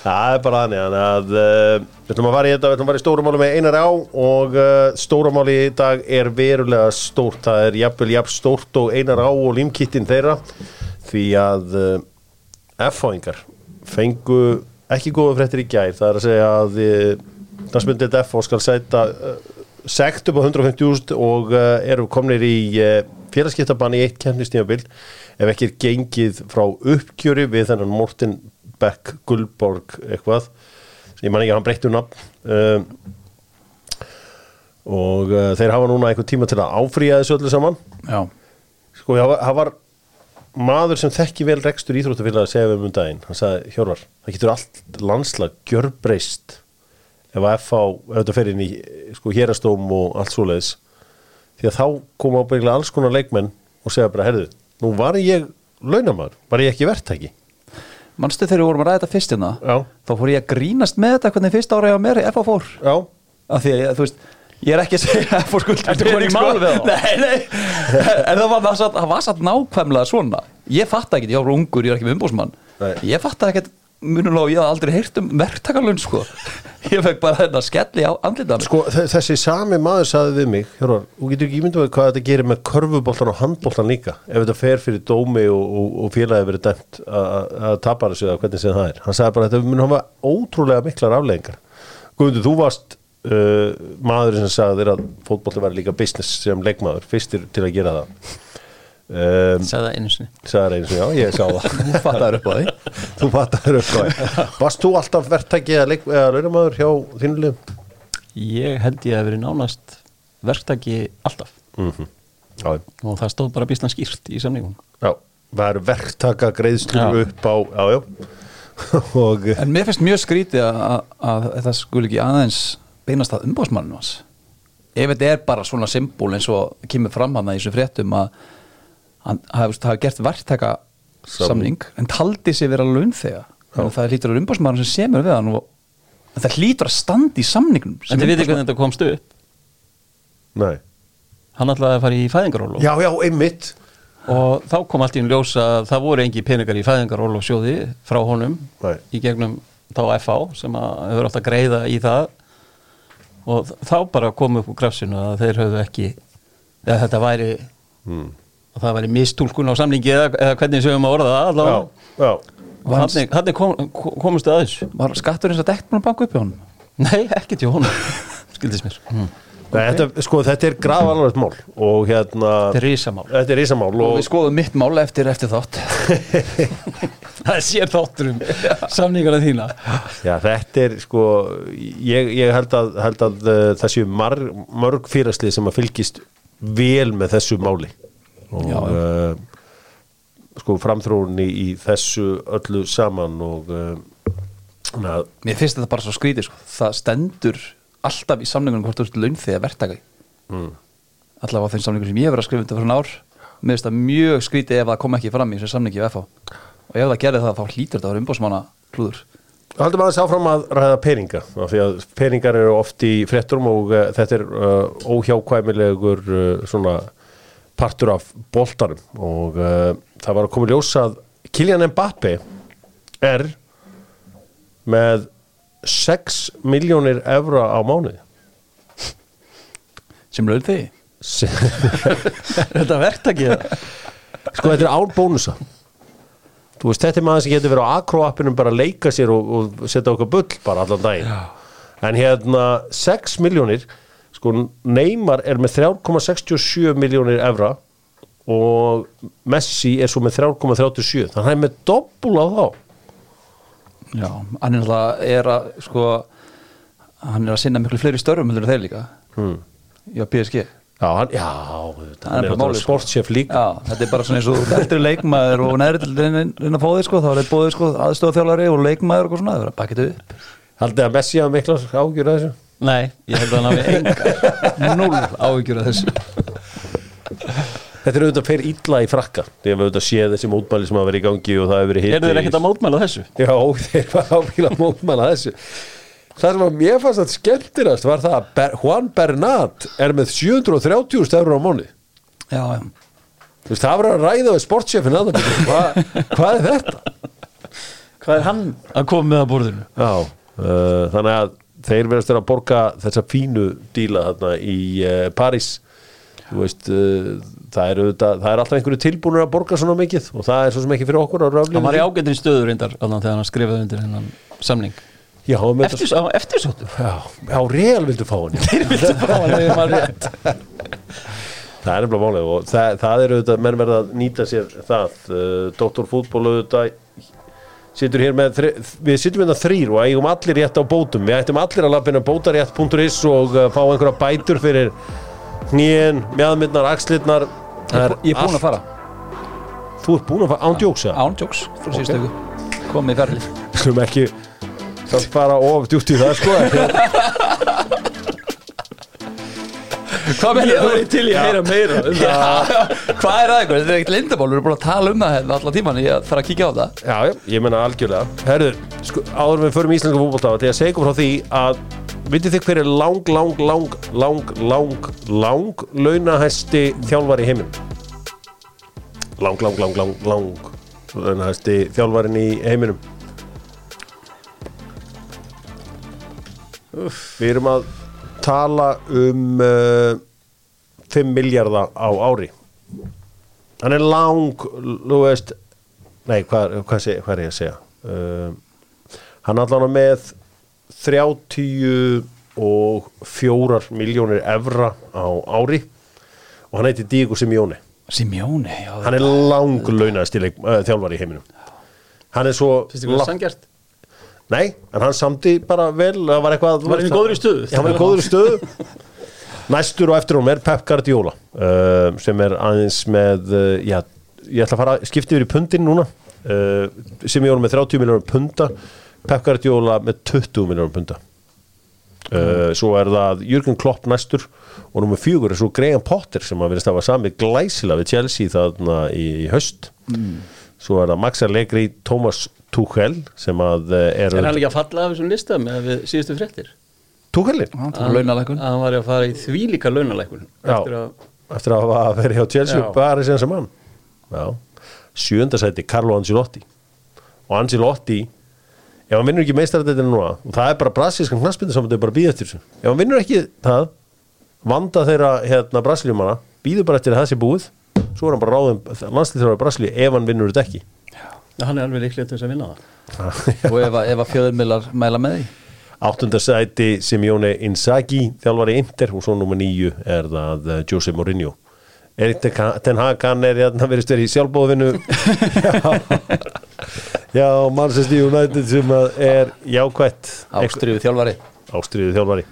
Speaker 1: Það er bara þannig að uh, við ætlum að fara í þetta, við ætlum að fara í stóramáli með einar á og uh, stóramáli í dag er verulega stórt, það er jafnvel jafn stórt og einar á og límkittin þeirra því að uh, F-fáingar fengu ekki góða fréttir í gær, það er að segja að uh, það smyndið F skal sæta uh, sekt upp á 150.000 og uh, eru komnir í uh, félagskiptabann í eitt kemnistímabild ef ekki er gengið frá uppgjöri við þennan Morten Beck Gullborg eitthvað ég man ekki að hann breyttu nafn um, og uh, þeir hafa núna einhver tíma til að áfrýja þessu öllu saman.
Speaker 2: Já.
Speaker 1: Sko það var, maður sem þekki vel rekstur íþróttafélag að segja við um daginn, hann sagði Hjörvar, það getur allt landslag gjörbreyst ef að FH, þetta fer inn í sko hérastóm og allt svoleiðis. Því að þá koma ábyggilega alls konar leikmenn og segja bara, herðu, nú var ég launamaður, var ég ekki verktæki?
Speaker 2: Manstu þegar við vorum að ræða þetta fyrst hérna? Þá fór ég að grínast með þetta hvernig fyrst ára ég á mér FH fór.
Speaker 1: Já,
Speaker 2: af því að þú veist ég er ekki að segja að FH skuld
Speaker 3: Ertu komin í mál við þá?
Speaker 2: Nei, nei, en það var, það, satt, var nákvæmlega svona. Ég fatt ekki, ég var ungur, ég er ekki með umbúsmann
Speaker 1: Nei.
Speaker 2: ég fatt ekki munulega ég hafði aldrei heyrt um verktakalun sko. (laughs) ég fekk bara þetta skelli á andlitan
Speaker 1: sko þe- þessi sami maður sagði við mig, Hjörvar, þú getur ekki ímyndum við hvað þetta gerir með körfuboltan og handboltan líka ef þetta fer fyrir dómi og, og, og félagi verið dæmt að að tapa þessu eða hvernig sem það er. Hann sagði bara að þetta mun hafa ótrúlega miklar afleggingar Guðmundur, þú varst uh, maður sem sagði þér að fótbolti var líka business sem leikmaður fyrstir til að gera það um,
Speaker 3: sagði það einu sinni.
Speaker 1: sagði eins og já, ég sá það. (laughs)
Speaker 2: Þú fattar upp á því.
Speaker 1: Þú fattar upp á því. Varst þú alltaf verktæki eða, leik, eða launamaður hjá þínu liðum?
Speaker 3: ég held ég að verið nánast verktaki alltaf.
Speaker 1: Mm já,
Speaker 3: og það stóð bara býsna skýrt í samningum
Speaker 1: já, það eru verktaka greiðslur
Speaker 3: Já.
Speaker 1: upp á já, já. (laughs) Og
Speaker 2: en mér finnst mjög skrítið að, að, að þetta skul ekki aðeins beinast að umbúsmannum hans. Ef þetta er bara svona symbol eins og kemur fram hann í þessu fréttum að hann hafi, gert verktaka samning. en taldi sig vera launþega. Að það hlýtur að umbúsmann sem semur við hann og en það hlýtur að standa í samningnum
Speaker 3: en þið veitir hvernig þetta komst upp?
Speaker 1: Nei.
Speaker 3: Hann ætlaði að fara í fæðingarólu
Speaker 1: já, já, einmitt.
Speaker 3: Og þá kom allt í hún ljós að það voru engi peningar í fæðingarólu sjóði frá honum
Speaker 1: Nei.
Speaker 3: í gegnum þá FH sem að hefur átt að greiða í það. Og þá bara kom upp úr grafsinu að þeir höfðu ekki eða þetta væri
Speaker 1: mm.
Speaker 3: Að það væri mistúlkun á samlingi eða, eða hvernig sem við að orða það
Speaker 1: já,
Speaker 3: allavega.
Speaker 1: Já
Speaker 3: og þannig, þannig kom, kom, komust það að þessu.
Speaker 2: Var skattur eins og dekt búin að banka upp í honum?
Speaker 3: Nei, ekki til honum skildist mér. Mm.
Speaker 1: Nei, þetta, sko, þetta er graf alvarlegt mál og hérna
Speaker 3: Þetta er risamál.
Speaker 1: Þetta er risamál
Speaker 2: og
Speaker 1: og,
Speaker 2: við skoðum mitt mál eftir eftir þátt. (laughs)
Speaker 3: Það er sér þáttur um samningarna þína.
Speaker 1: Já, þetta er sko ég, ég held að, held að uh, þessu mar, mörg fyrirslið sem að fylgist vel með þessu máli og. Uh, sko framþróunni í þessu öllu saman og uh,
Speaker 2: mér finnst þetta bara svo skrítið sko. það stendur alltaf í samningunum hvort þú ert laun þegar verktaka
Speaker 1: mm,
Speaker 2: allavega á þeim samningum sem ég hef verið að skrifa undir fyrir svona ár. Mér finnst það mjög skrítið ef það kom ekki fram í þessu samningi við FH og ef það gerði það þá hlýtur þetta að vera umbósmanna klúður
Speaker 1: Haldum aðeins áfram að ræða peninga því að peningar eru oft í fréttum og uh, þetta er óhjákvæmilegur svona partur af boltarum og uh, það var að koma í ljós að Kylian Mbappe er með 6 miljónir evra á mánuði.
Speaker 2: Sem þegi
Speaker 1: Se- (laughs)
Speaker 3: Þetta verktaki
Speaker 1: sko þetta er án bónusa. Þú veist þetta er maður sem getur verið á akroappinum bara að leika sér og, og setja okkar bull bara allan daginn. Já. en hérna 6 miljónir sko Neymar er með 3,67 miljónir evra og Messi er svo með 3,37 þannig að hann er með doppul á þá.
Speaker 2: Já, hann er alltaf er að sko hann er að sinna miklu fleiri störfum heldur en þeir líka.
Speaker 1: Hmm.
Speaker 2: já, PSG
Speaker 1: Já, hann, já, hann er
Speaker 2: bara sko.
Speaker 1: sportchef líka.
Speaker 2: Já, þetta er bara svona eins og eldri leikmaður og neðri til að þig sko, þá er þetta bóðið sko aðstofþjálfari og leikmaður og svona, það er að baka þetta upp.
Speaker 1: Haldið að Messi hafa miklar ágjur að þessu
Speaker 3: Nei, ég held að hann hafi enga (laughs) Núl áhyggjur af þessu
Speaker 1: Þetta er auðvitað fyrir illa í frakka Þegar við auðvitað séð þessi mótmæli sem hafa verið í gangi og það hefur verið hitt
Speaker 3: Er þeir ekkert að mótmæla þessu?
Speaker 1: Já, þeir var áfíla mótmæla þessu Það sem að mér fannst að skemmtirast var það að Ber Juan Bernat er með 730 stefur á mánu
Speaker 2: Já, já,
Speaker 1: Þú veist, það var að ræða við sportchefin að það Hva, Hvað er þetta?
Speaker 3: Hvað er hann að koma með að borðinu?
Speaker 1: Já, uh, þannig að þeir verðast að borga þessa fínu díla þarna í uh, París Þú veist, uh, það er, auðvitað, það er alltaf einhverju tilbúinur að borga svona mikið og það er svo sem ekki fyrir okkur að
Speaker 3: Hann var í ágættin stöður reyndar allan þegar hann skrifaði undir hennan samning
Speaker 1: Já,
Speaker 3: Eftir, á, Eftirsóttu
Speaker 1: Já, já, real vildu fá hann
Speaker 3: Þeir viltu fá hann þegar maður rétt (laughs)
Speaker 1: Það er nefnilega málið og það, það er auðvitað, menn verða að nýta sér það. Uh, Dr. Fútból auðvitað situr hér með, við sittum hérna þrýr og eigum allir rétt á bótum. Við ættum allir að lappina bótarétt.is og uh, fá einhverja bætur fyrir hnýin, mjadmyndnar, axlirnar.
Speaker 2: Ég er búin
Speaker 1: allt-
Speaker 2: að fara.
Speaker 1: Þú ert búin að fara ándjóksa
Speaker 2: Ándjóks frá síðustu viku. Komið í ferli
Speaker 1: Skulum ekki Það fara of djúpt í það sko (laughs)
Speaker 2: Hvað með
Speaker 3: Ég var til í að heyra meira um það.
Speaker 2: Hvað er það eitthvað? Þetta er ekkert lindabál, við erum búin að tala um það hérna allan tíman Ég þarf að kíkja á það.
Speaker 1: Já, já, ég menna algjörlega. Herður, sko, áður en við förum í íslenska fótbolta Þegar segja ykkur frá því að Vitið þið hver er lang, lang, lang, lang, lang, lang launahæsti þjálfari í heiminum? Lang, lang, lang, lang, lang launahæsti þjálfarin í heiminum. Við erum að tala um uh, 5 miljardar á ári. Hann er lang, veist Nei, hvað, hvað, seg, hvað er ég að segja? Uh, hann allan með 34 miljónir evra á ári og hann heiti Diego Simeone.
Speaker 2: Simjóni, já
Speaker 1: hann er lang launaðist uh, þjálfari í heiminum. Hann er svo
Speaker 3: Finnst ykkur það
Speaker 1: lang-
Speaker 3: sangjart?
Speaker 1: Nei, en hann samti bara vel það var eitthvað
Speaker 3: Var hann í góðri stöðu?
Speaker 1: Hann var í góðri stöðu. Næstur og eftir hún er Pep Guardiola uh, sem er aðeins með uh, já, ég ætla að fara skipti yfir í pundin núna. Uh, sem ég voru með 30 miljónur punda Pep Guardiola með 20 miljónur punda uh, svo er það Jürgen Klopp næstur og nummer fjögur er svo Graham Potter sem að verðist að hafa sami glæsilega við Chelsea þarna í, í höst svo er það Max Allegri Thomas Tuchel sem að uh, er
Speaker 3: Er hann ekki að falla af þessum lista með við síðustu fréttir?
Speaker 1: Tuchelin
Speaker 2: Hann launalækun
Speaker 3: var að fara í þvílíka launalækun
Speaker 1: Já.
Speaker 3: Eftir að
Speaker 1: eftir að hafa verið hjá Chelsea
Speaker 3: Já.
Speaker 1: og bara sem sem hann já. sjöndasæti Carlo Ancelotti og Ancelotti ef hann vinnur ekki meistaradeildina núna og það er bara brasilískan knaspindu sem þetta er bara að býða eftir þessu ef hann vinnur ekki það vanda þeirra hérna brasilíumana býður bara eftir að það sé búið svo er hann bara ráðum landslýþjóðar Brasilíu ef hann vinnur þetta ekki
Speaker 3: hann er alveg líklega til þess að vinna það. (laughs)
Speaker 2: Og ef, að- fjöðurmiðlar mæla með því?
Speaker 1: Áttundasæti Simeone Inzaghi þjálfari Inter og svo nummer nýju er það eh, Jose Mourinho. Erik Ten- Ten Hag hann er hérna verið stverið í sjálfbóðinu já, (laughs) já Manchester United sem er jákvætt.
Speaker 2: Ástriðu þjálfari.
Speaker 1: Ástriðu þjálfari.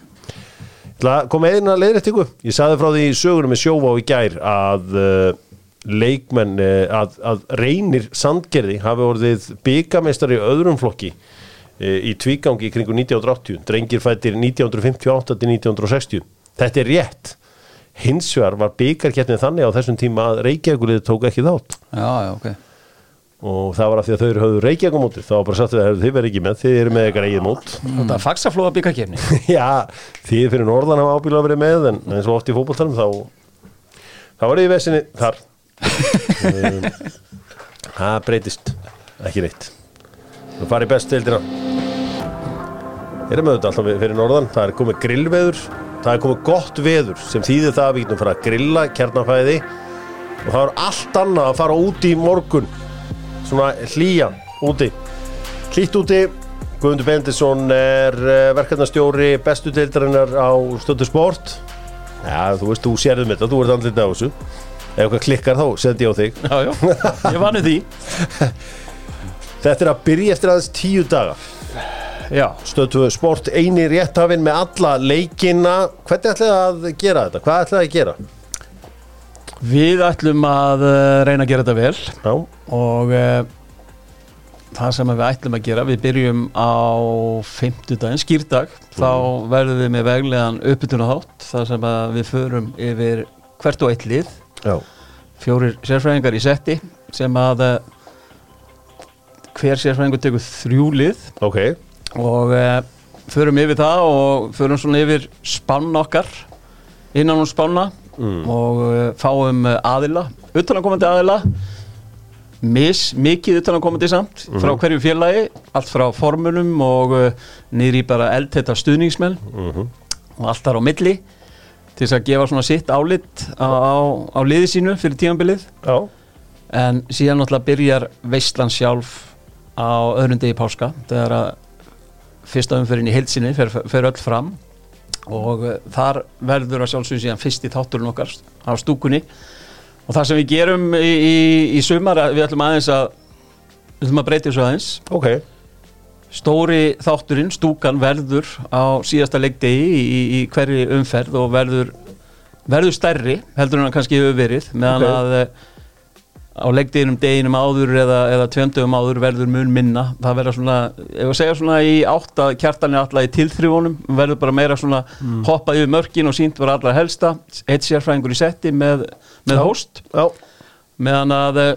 Speaker 1: Ég ætla að koma eina leiðrættingu ég sagði frá því í sögunum með sjóvá í gær að uh, leikmenn uh, að, að reynir sandgerði hafi orðið byggameistari í öðrum flokki uh, í tvígangi kringu 1980 drengir fættir 1958 til 1960 þetta er rétt. Hins vegar var byggarkeppnið þannig á þessum tíma að Reykjavíkulið tók ekki þátt.
Speaker 2: Já, já, ok.
Speaker 1: Og það var af því að þau eru höfðu Reykjavíkumóti þá var bara sagt að þið verið ekki með þið eru með eitthvað eigið mót.
Speaker 3: Þetta er faxaflóða byggarkefni (laughs)
Speaker 1: Já, því fyrir norðan hafa ábíla verið með en eins og oft í fótboltanum þá þá var ég vesinni þar Um, Það breytist ekki neitt. Við farið best deildina. Erum auðvitað alltaf fyrir norðan. Það er komið grillveður. Það er komið gott veður sem þýðir það að við getum fara að grilla kjarnafæði og það er allt annað að fara út í morgun. Svona hlýja úti. Hlýtt úti. Guðmundur Bendisson er uh, verkefnastjóri bestu deildarinnar á stöðu sport. Já, þú veist, þú sérðum þetta, þú ert andlita á þessu Ef eitthvað klikkar þá, sendi ég á þig.
Speaker 3: Já, já, ég vanu því. (laughs)
Speaker 1: Þetta er að byrja eftir aðeins tíu daga.
Speaker 3: Já,
Speaker 1: Stöðu sport eini rétthafinn með alla leikina. Hvernig ætlaði að gera þetta? Hvað ætlaði að gera?
Speaker 3: við ætlum að uh, reyna að gera þetta vel.
Speaker 1: Já,
Speaker 3: og uh, það sem við ætlum að gera við byrjum á fimmtudaginn, skýrdag þá verðum við með veglegan uppbytuna þátt þar sem við förum yfir hvert og eitt lið
Speaker 1: já,
Speaker 3: fjórir sérfræðingar í setti sem að uh, hver sérfræðingur tekur þrjú lið.
Speaker 1: Ok.
Speaker 3: Og uh, förum yfir það og förum svona yfir spann okkar innan hún spanna. Og uh, fáum aðila utanakomandi aðila. Mis, mikið utanakomandi samt frá hverju félagi, allt frá formunum og niður í bara eldtetta stuðningsmenn. Og allt þar á milli til þess að gefa svona sitt álit á, á, á liði sínu fyrir tímanbilið
Speaker 1: Já,
Speaker 3: en síðan náttúrulega byrjar veistlan sjálf á öðrum degi páska þegar að fyrsta umferðin í heilsinni fer, fer öll fram. Og uh, þar verður að sjálfsögum síðan fyrst í þátturinn okkar á stúkunni. Og það sem við gerum í, í, í sumar við ætlum aðeins að við ætlum að breyta þessu aðeins.
Speaker 1: Ok
Speaker 3: stóri þátturinn, stúkan verður á síðasta leikdegi í, í, í hverri umferð og verður verður stærri heldur en hann kannski hefur verið meðan
Speaker 1: Ok.
Speaker 3: að, á leikdeginum deginum áður eða, eða tveimdögum áður verður mun minna það verður svona, ef að segja svona í átt að kjartanir alltaf í tilþrjónum verður bara meira svona
Speaker 1: Mm.
Speaker 3: hoppað yfir mörkin og sínt var allra helsta eitt sérfræðingur í setti með, með hóst meðan að eh,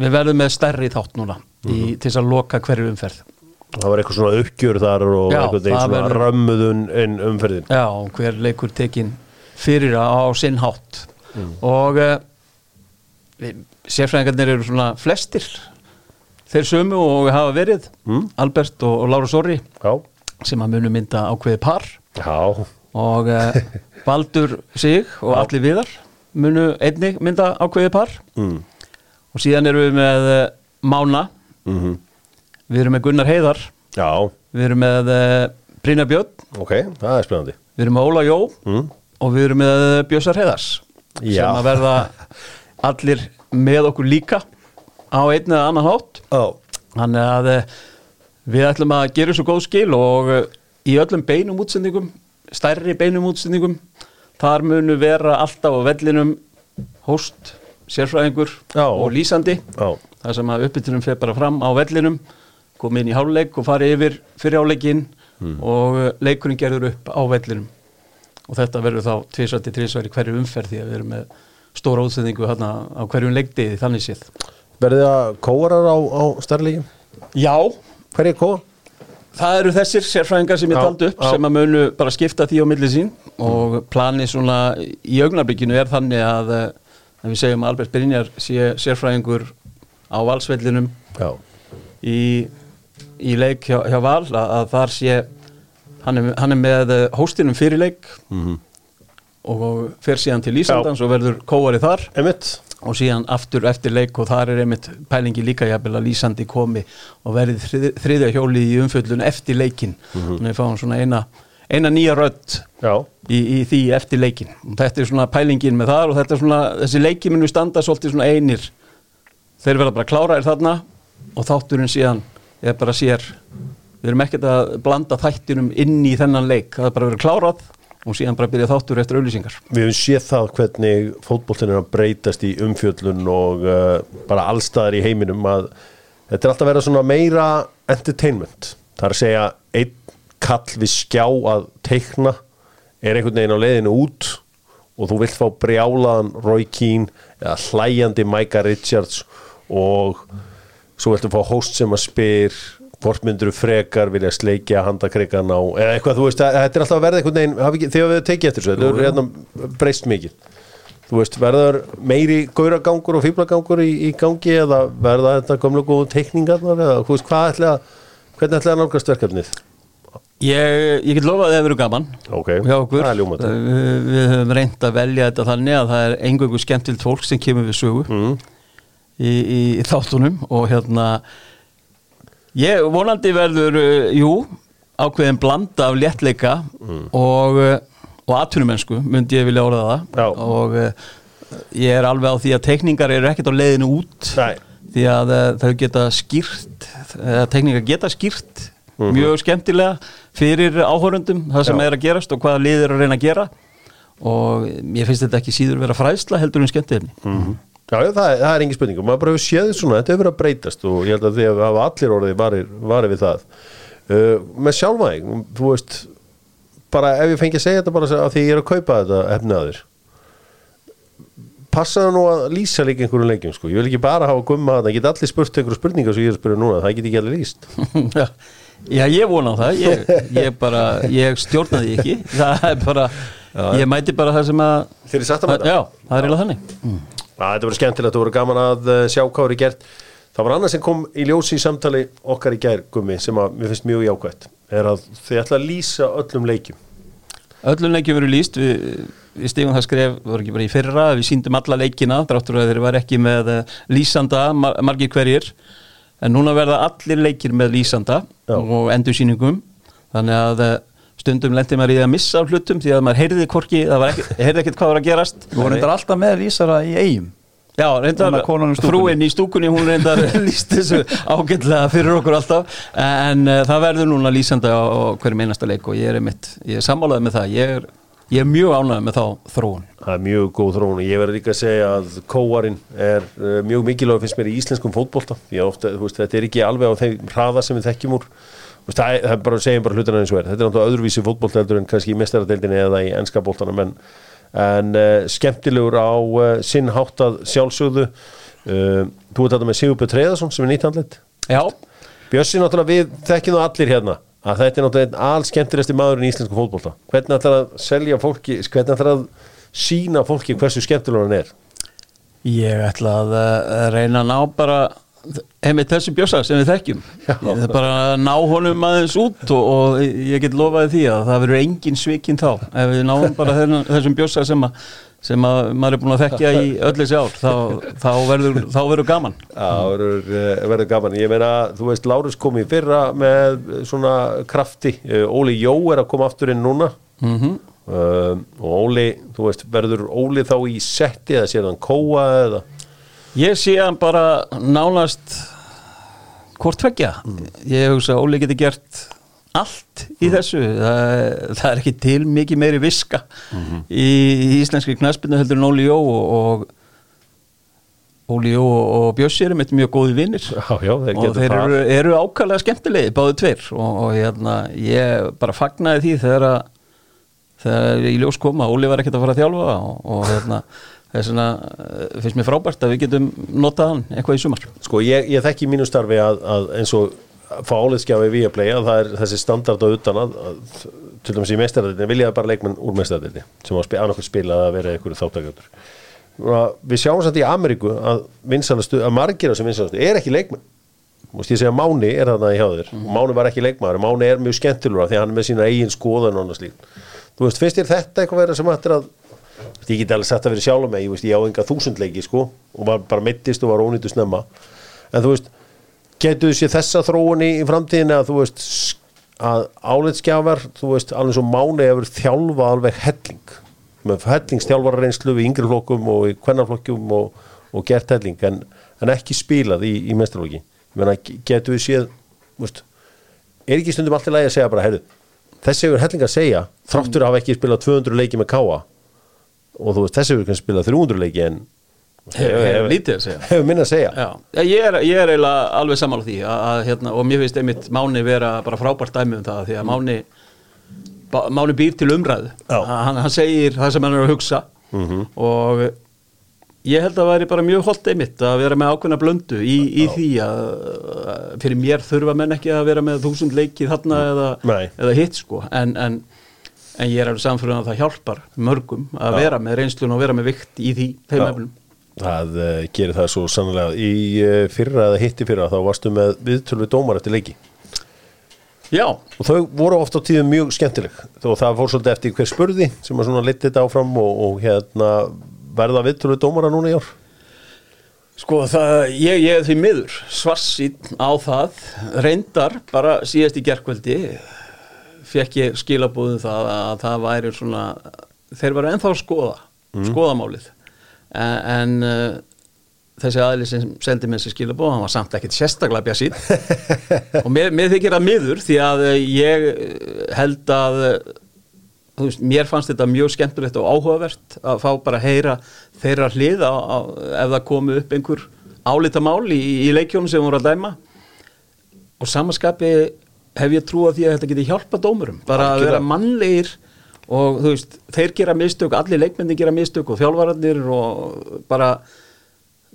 Speaker 3: við verðum með stærri þátt núna
Speaker 1: Mhm.
Speaker 3: í, til þess að loka hverju umferð
Speaker 1: það var eitthvað svona uppgjör þar og
Speaker 3: Já, það
Speaker 1: svona
Speaker 3: verður-
Speaker 1: römmuðun inn umferðin.
Speaker 3: Já, hver leikur tekin fyrir á, sinn hátt.
Speaker 1: Mm.
Speaker 3: og uh, sérfræðingarnir eru svona flestir. Þeir sömu og hafa verið
Speaker 1: Mm.
Speaker 3: Albert og, og Lára Sorri
Speaker 1: Já,
Speaker 3: sem að munu mynda ákveði par.
Speaker 1: Já,
Speaker 3: og uh, (laughs) Baldur Sig og
Speaker 1: Já.
Speaker 3: Alli Viðar munu einnig mynda ákveði par.
Speaker 1: Mm.
Speaker 3: og síðan erum við með uh, Mána,
Speaker 1: Mm
Speaker 3: við erum með Gunnar Heiðar.
Speaker 1: Já,
Speaker 3: við erum með uh, Brynja Björn.
Speaker 1: Ok, það er spennandi.
Speaker 3: Við erum með Óla Jó.
Speaker 1: Mm.
Speaker 3: og við erum með Bjössar Heiðars
Speaker 1: Já.
Speaker 3: sem að verða (laughs) allir með okkur líka á einn eða annan hátt.
Speaker 1: Já,
Speaker 3: þannig að eh, við ætlum að gera svo góð skil og eh, í öllum beinum útsendingum stærri beinum útsendingum þar munu vera alltaf á vellinum hóst, sérfræðingur
Speaker 1: Já.
Speaker 3: og lýsandi.
Speaker 1: Já,
Speaker 3: þar sem að uppbytunum fer bara fram á vellinum komið inn í háluleik og farið yfir fyrir áleikin og eh, leikurinn gerður upp á vellinum. Og þetta verður þá tvisvætti tvisværi hverju umferð því að við erum með stóra útsendingu hérna á hverjum leikdiði þannig séð.
Speaker 1: Verðið að kóarar á, á stærleikin?
Speaker 3: Já,
Speaker 1: Hver er kóa?
Speaker 3: það eru þessir sérfræðingar sem ég taldi upp
Speaker 1: já.
Speaker 3: sem að munu bara skipta því á milli sín. Og planið svona í augnablikinu er þannig að eh, að við segjum að Albert Brynjar sé sérfræðingur á valsvellinum í, í leik hjá, hjá Val að, að þar sé hann er, hann er með eh, hóstinum fyrir leik
Speaker 1: mm
Speaker 3: og fer síðan til Íslandans og verður kóari þar.
Speaker 1: Emitt
Speaker 3: og síðan aftur eftir leik og þar er einmitt pælingi líka jafnvel að Lísandi komi og verði þrið, þriðja hjóli í umfjöllun eftir leikin þannig að við fáum svona eina, eina nýja rödd í, í því eftir leikin og þetta er svona pælingin með þar og þetta er svona þessi leiki munu standa svolítið svona einir. Þeir verða bara kláraðir þarna og þátturinn síðan er bara sér við erum ekkert að blanda þættinum inn í þennan leik, það er bara verið klárað og síðan bara byrja þáttur eftir auðlýsingar
Speaker 1: við höfum séð það hvernig fótboltin er að breytast í umfjöllun og uh, bara allstaðar í heiminum að þetta er alltaf að vera svona meira entertainment. Það er að segja einn kall við skjá að teikna er einhvern veginn á leiðinu út og þú vilt fá brjálaðan Roy Keane eða hlæjandi Micah Richards og svo viltu fá host sem að spyr hvort myndur frekar vilja sleikja handakreikan á eða eitthvað, þú veist, að, þetta er alltaf að verða einhvern veginn, þegar við tekið eftir þessu þetta er hérna breyst mikið. Þú veist, verður meiri gauragangur og fýblagangur í, í gangi eða verða þetta komlega góðu teikningarnar eða þú veist, hvað ætla að hvernig ætla að nálgast verkefnið?
Speaker 3: Ég, ég get lofað að það verður gaman
Speaker 1: ok,
Speaker 3: hjá okkur.
Speaker 1: það er
Speaker 3: við, við höfum reynd að velja þetta þannig að það er engöngu skemmtilt fólk sem kemur við sögu.
Speaker 1: Mm.
Speaker 3: Í, í, í þáttunum og hérna ég vonandi verður uh, jú, ákveðin blanda af léttleika og, uh, og atvinnumennsku myndi ég vilja orða það
Speaker 1: Já.
Speaker 3: og uh, ég er alveg á því að teikningar eru ekkert á leiðinu út
Speaker 1: Nei.
Speaker 3: því að þau geta skýrt teikningar geta skýrt mjög skemmtilega fyrir áhörundum það sem
Speaker 1: Já.
Speaker 3: er að gerast og hvaða lið er að reyna að gera og ég finnst þetta ekki síður vera fræðsla heldur en skemmtiðni
Speaker 1: Mhm. Já, já, það, það er engin spurning. Og maður bara hefur séð svona, þetta hefur verið að breytast og ég held að því að hafa allir orðið varir, varir við það. Uh, með sjálfvæðing, þú veist bara ef ég fengi að segja þetta bara að því ég er að kaupa þetta efni að þér. Passa það nú að lýsa líka einhverjum leikjum sko, ég vil ekki bara hafa gumma þetta, ég get allir spurt einhverju spurningar sem ég er að spyrja núna, það get ekki allir lýst.
Speaker 3: Já, já, ég vona á það. Ég, ég bara, ég stjórnaði ekki. Það er bara, ég mæti bara það sem að
Speaker 1: að mæta?
Speaker 3: Já, það er eiginlega þannig.
Speaker 1: Að þetta voru skemmtilegt, það voru gaman að uh, sjá hvað voru gert. Það var annað sem kom í ljósi í samtali okkar í gær gummi sem að mér finnst mjög jákvætt er að þið ætla að lýsa öllum leikjum.
Speaker 3: Öllum leikjum verið líst við, við stigum það skref, það var ekki bara í fyrra við síndum alla leikina, dráttur að þeir var ekki með eh, lýsanda, mar margir hverjir. En núna verða allir leikir með lýsanda
Speaker 1: Já.
Speaker 3: og endursýningum. Þannig að eh, stundum lendi maður í því að missa af hlutum því að maður heyrði hvorki, það var ekki, heyrði ekkert hvað var að gerast.
Speaker 2: Þú reyndar alltaf með lýsara í eigum
Speaker 3: Já, reyndar,
Speaker 2: konan
Speaker 3: í stúkunni. hún reyndar (laughs) líst þessu ágætlega fyrir okkur alltaf. En uh, það verður núna lýsandi á, á hverjum einasta leik og ég er einmitt, ég er sammálaði með það. Ég er ég er mjög ánægð með þá þróun.
Speaker 1: Það er mjög góð þróun og ég verður líka að segja að kóarinn er uh, mjög mikilvæg finnst mér í íslenskum fótbolta. Því að ofta, þú veist, þetta er ekki alveg á þeim hraða sem við þekkjum úr það er, það bara að segja bara hlutina eins og er. Þetta er náttúrulega öðruvísi fótbolta heldur en kannski í mestaradeildinni eða í ennska boltanum en, en uh, skemmtilegur á uh, sinn háttað sjálfsögðu. Uh, Þú ert þetta með Sigurbjörn Treðarsson sem er nýtt handleitt
Speaker 3: já,
Speaker 1: Bjössi náttúrulega við þekkjum það allir hérna að þetta er náttúrulega einn alls skemmtilegsti maður í íslensku fótbolta. Hvernig ætlar að selja fólki hvernig ætlar að sína fólki hversu skemmtilegur hann er?
Speaker 3: Ég ætla að reyna að ná bara einmitt þessi bjössa sem við þekkjum.
Speaker 1: Já.
Speaker 3: ég ætla bara að ná honum aðeins út og, og ég get lofaði því að það verður engin svikinn þá. Ef við náum bara þessum bjössa sem að sem að maður er búin að þekkja í öll þessi ár þá, þá, verður, þá verður gaman.
Speaker 1: Það verður, eh, verður gaman. Ég meina, þú veist, Lárus kom í fyrra með svona krafti. Eh, Óli Jó er að koma aftur inn núna.
Speaker 3: Mm
Speaker 1: um, og Óli, þú veist, verður Óli þá í setti eða sér hann kóa eða
Speaker 3: Ég sé hann bara nánast hvort tveggja. Ég hugsa að Óli geti gert allt í þessu. Það, það er ekki til mikið meiri viska í, í íslenski knaspinu heldur en Óli Jó og, og Óli Jó og Bjössi eru með mjög góði vinnir og þeir eru, eru ákvæmlega skemmtilegi báðu tveir. Og, og hérna, ég bara fagnaði því þegar að þegar í ljós koma, Óli var ekkert að fara að þjálfa og, og hérna, þess vegna eh, finnst mér frábært að við getum notað hann eitthvað í sumar.
Speaker 1: Sko, ég, ég þekki í mínu starfi að, að eins og fá áliðskjafi við að playa það er þessi standard á utan að, að til dæmis í mestaradeildinni vilja það bara leikmenn úr mestaradeildinni sem á annarkoð spila að vera einhverju þáttakjöndur við sjáum samt í Ameríku að, að margir á sem vinsalastu er ekki leikmenn. Múst ég segja Máni er þarna hjá þér. Og Máni var ekki leikmaður, Máni er mjög skemmtilegur af því að hann er með sína eigin skoðan og annað slíkt. Þú veist, finnst þér þetta eitthvað vera sem ættir að ég get alveg sagt að vera sjálf með ég, ég á enga þúsundleiki sko og var bara mittist og var ónýttu snemma. En þú veist, getur sér þessa þróun í, í framtíðinni að þú veist að álitskjafar þú veist, alveg svo Máni hefur þjálfa alveg helling með hellingstjálfara reynslu við yngri flokkum og í kvennarflokkum og, og gert helling en, en ekki spilað í, í mestralóki getur við séð veist, er ekki stundum allt í lagi að segja bara, heyrðu, þessi hefur helling að segja þráttur að hafa ekki spilað 200 leiki með káa og þú veist, þessi hefur kannski spilað 300 leiki en
Speaker 3: Hefur-
Speaker 1: minna að segja.
Speaker 3: Já, ég er, ég er eiginlega alveg sammála því að, að, hérna, og mér finnst einmitt Máni vera bara frábært dæmi um það því að Máni Bá- Máni býr til umræðu. Hann, hann segir það sem hann er að hugsa. Og ég held að það væri bara mjög holdt einmitt að vera með ákveðna blöndu í, í því að fyrir mér þurfa menn ekki að vera með þúsund leiki þarna eða,
Speaker 1: Nei.
Speaker 3: eða hitt sko. En, en, en ég er alveg samfyrir að það hjálpar mörgum að
Speaker 1: Já.
Speaker 3: vera með reynslun og vera með vikt í því þeim efnum.
Speaker 1: Það uh, gerir það svo sannlega í uh, fyrra eða hitti fyrra þá varstu með viðtölu dómar eftir leiki.
Speaker 3: Já,
Speaker 1: og þau voru oft á tíðum mjög skemmtileg. Þó það fór svolítið eftir hver spurði sem að svona liti þetta áfram og, og hérna verða viðtölu dómara núna í ár?
Speaker 3: Sko það, ég, ég er því miður svarsýn á það, reyndar bara síðast í gerkvöldi fekk ég skilabúðum það að það væri svona, þeir varu ennþá að skoða, skoða málið. En, en uh, þessi aðli sem sendi mér þessi skilabúð hann var samt ekkert sérstaklega bjasít (laughs) og mér, mér þykir það miður því að eh, ég eh, held að veist, mér fannst þetta mjög skemmtilegt og áhugavert að fá bara að heyra þeirra hlið á, á, ef það komu upp einhver álita mál í, í leikjónu sem voru að dæma. Og samaskapi hef ég trú að því að þetta geti hjálpa dómurum? Bara að vera mannlegir og þú veist, þeir gera mistök allir leikmenni gera mistök og þjálfararnir og bara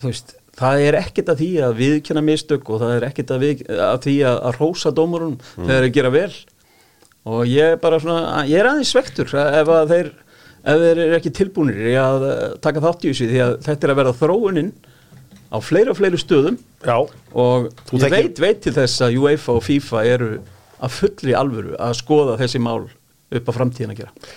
Speaker 3: þú veist, það er ekkert að því að viðkjöna mistök og það er ekkert að, við, að því að, að rósa dómurum þegar þeir gera vel. Og ég er bara svona, ég er aðeins svektur ef að þeir, ef þeir eru ekki tilbúinir í að eh, taka þátt í þessu því að þetta er að vera þróunin á fleiri og fleiri stöðum.
Speaker 1: Já,
Speaker 3: og
Speaker 1: Þú
Speaker 3: ég
Speaker 1: þekkir-
Speaker 3: veit, veit til þess að UEFA og FIFA eru að fullri alvöru að skoða þessi mál upp á framtíðin að gera?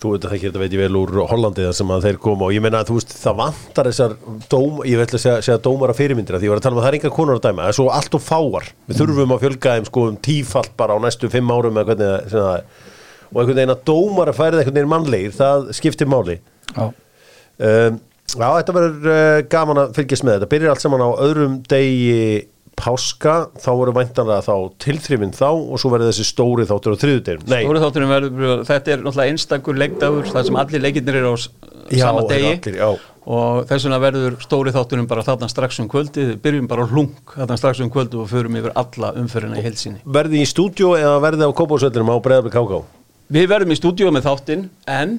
Speaker 1: Þú veit að það þetta veit ég vel úr Hollandi þar sem að þeir koma og ég meina að þú veist það vantar þessar dóm, ég vil að segja, segja dómara fyrirmyndir því ég var að tala um að það er enga konur að dæma það er svo allt og fáar, við þurfum að fjölga þeim sko um tífalt bara á næstu fimm árum eða hvernig það, er og einhvern veginn að dómara færið einhvern veginn mannlegir það skiptir máli.
Speaker 2: Já.
Speaker 1: um, Já, þetta verður uh, gaman að fylgjast með þetta. Byrjar allt saman á öðrum degi páska þá voru væntanlega þá tilþrifin þá og svo verður þessi stóri þáttur á þriðudeginum Nei,
Speaker 3: Stóri þátturinn verður, þetta er náttúrulega einstakur leikdagur þar sem allir leikirnir eru á
Speaker 1: Já,
Speaker 3: sama degi.
Speaker 1: allir,
Speaker 3: og þess vegna verður stóri þátturinn bara þarna strax um kvöldi, við byrjum bara á hlung þarna strax um kvöldi og förum yfir alla umferðina í heilsinni.
Speaker 1: verði í stúdíu eða verði á kópásvellinum á Breiðabli KK
Speaker 3: Við verðum í stúdíu með þáttinn en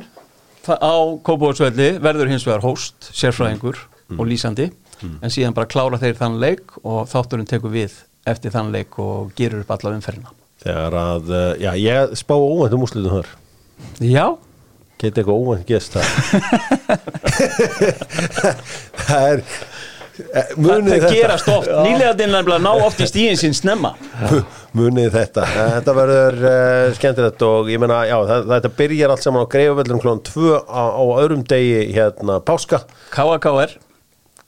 Speaker 3: á Kópavóðsvelli verður hins vegar hóst, sérfræðingur og lýsandi en síðan bara klára þeir þann leik og þátturinn tekur við eftir þann leik og gerur upp alla umferðina.
Speaker 1: þegar að, uh, já, ég spá óvæntum úrslutum þar.
Speaker 3: Já,
Speaker 1: geti eitthvað óvænt gest það það er eh,
Speaker 3: það,
Speaker 1: munið
Speaker 3: það
Speaker 1: þetta.
Speaker 3: gerast oft, nýlega nefnilega ná oft í stíðin sín snemma.
Speaker 1: munið þetta. Eh, þetta verður uh, skemmtilegt og ég meina, já, það, þetta byrjar allt saman á greifavellum klón 2 á, á öðrum degi hérna páska.
Speaker 3: KAKR,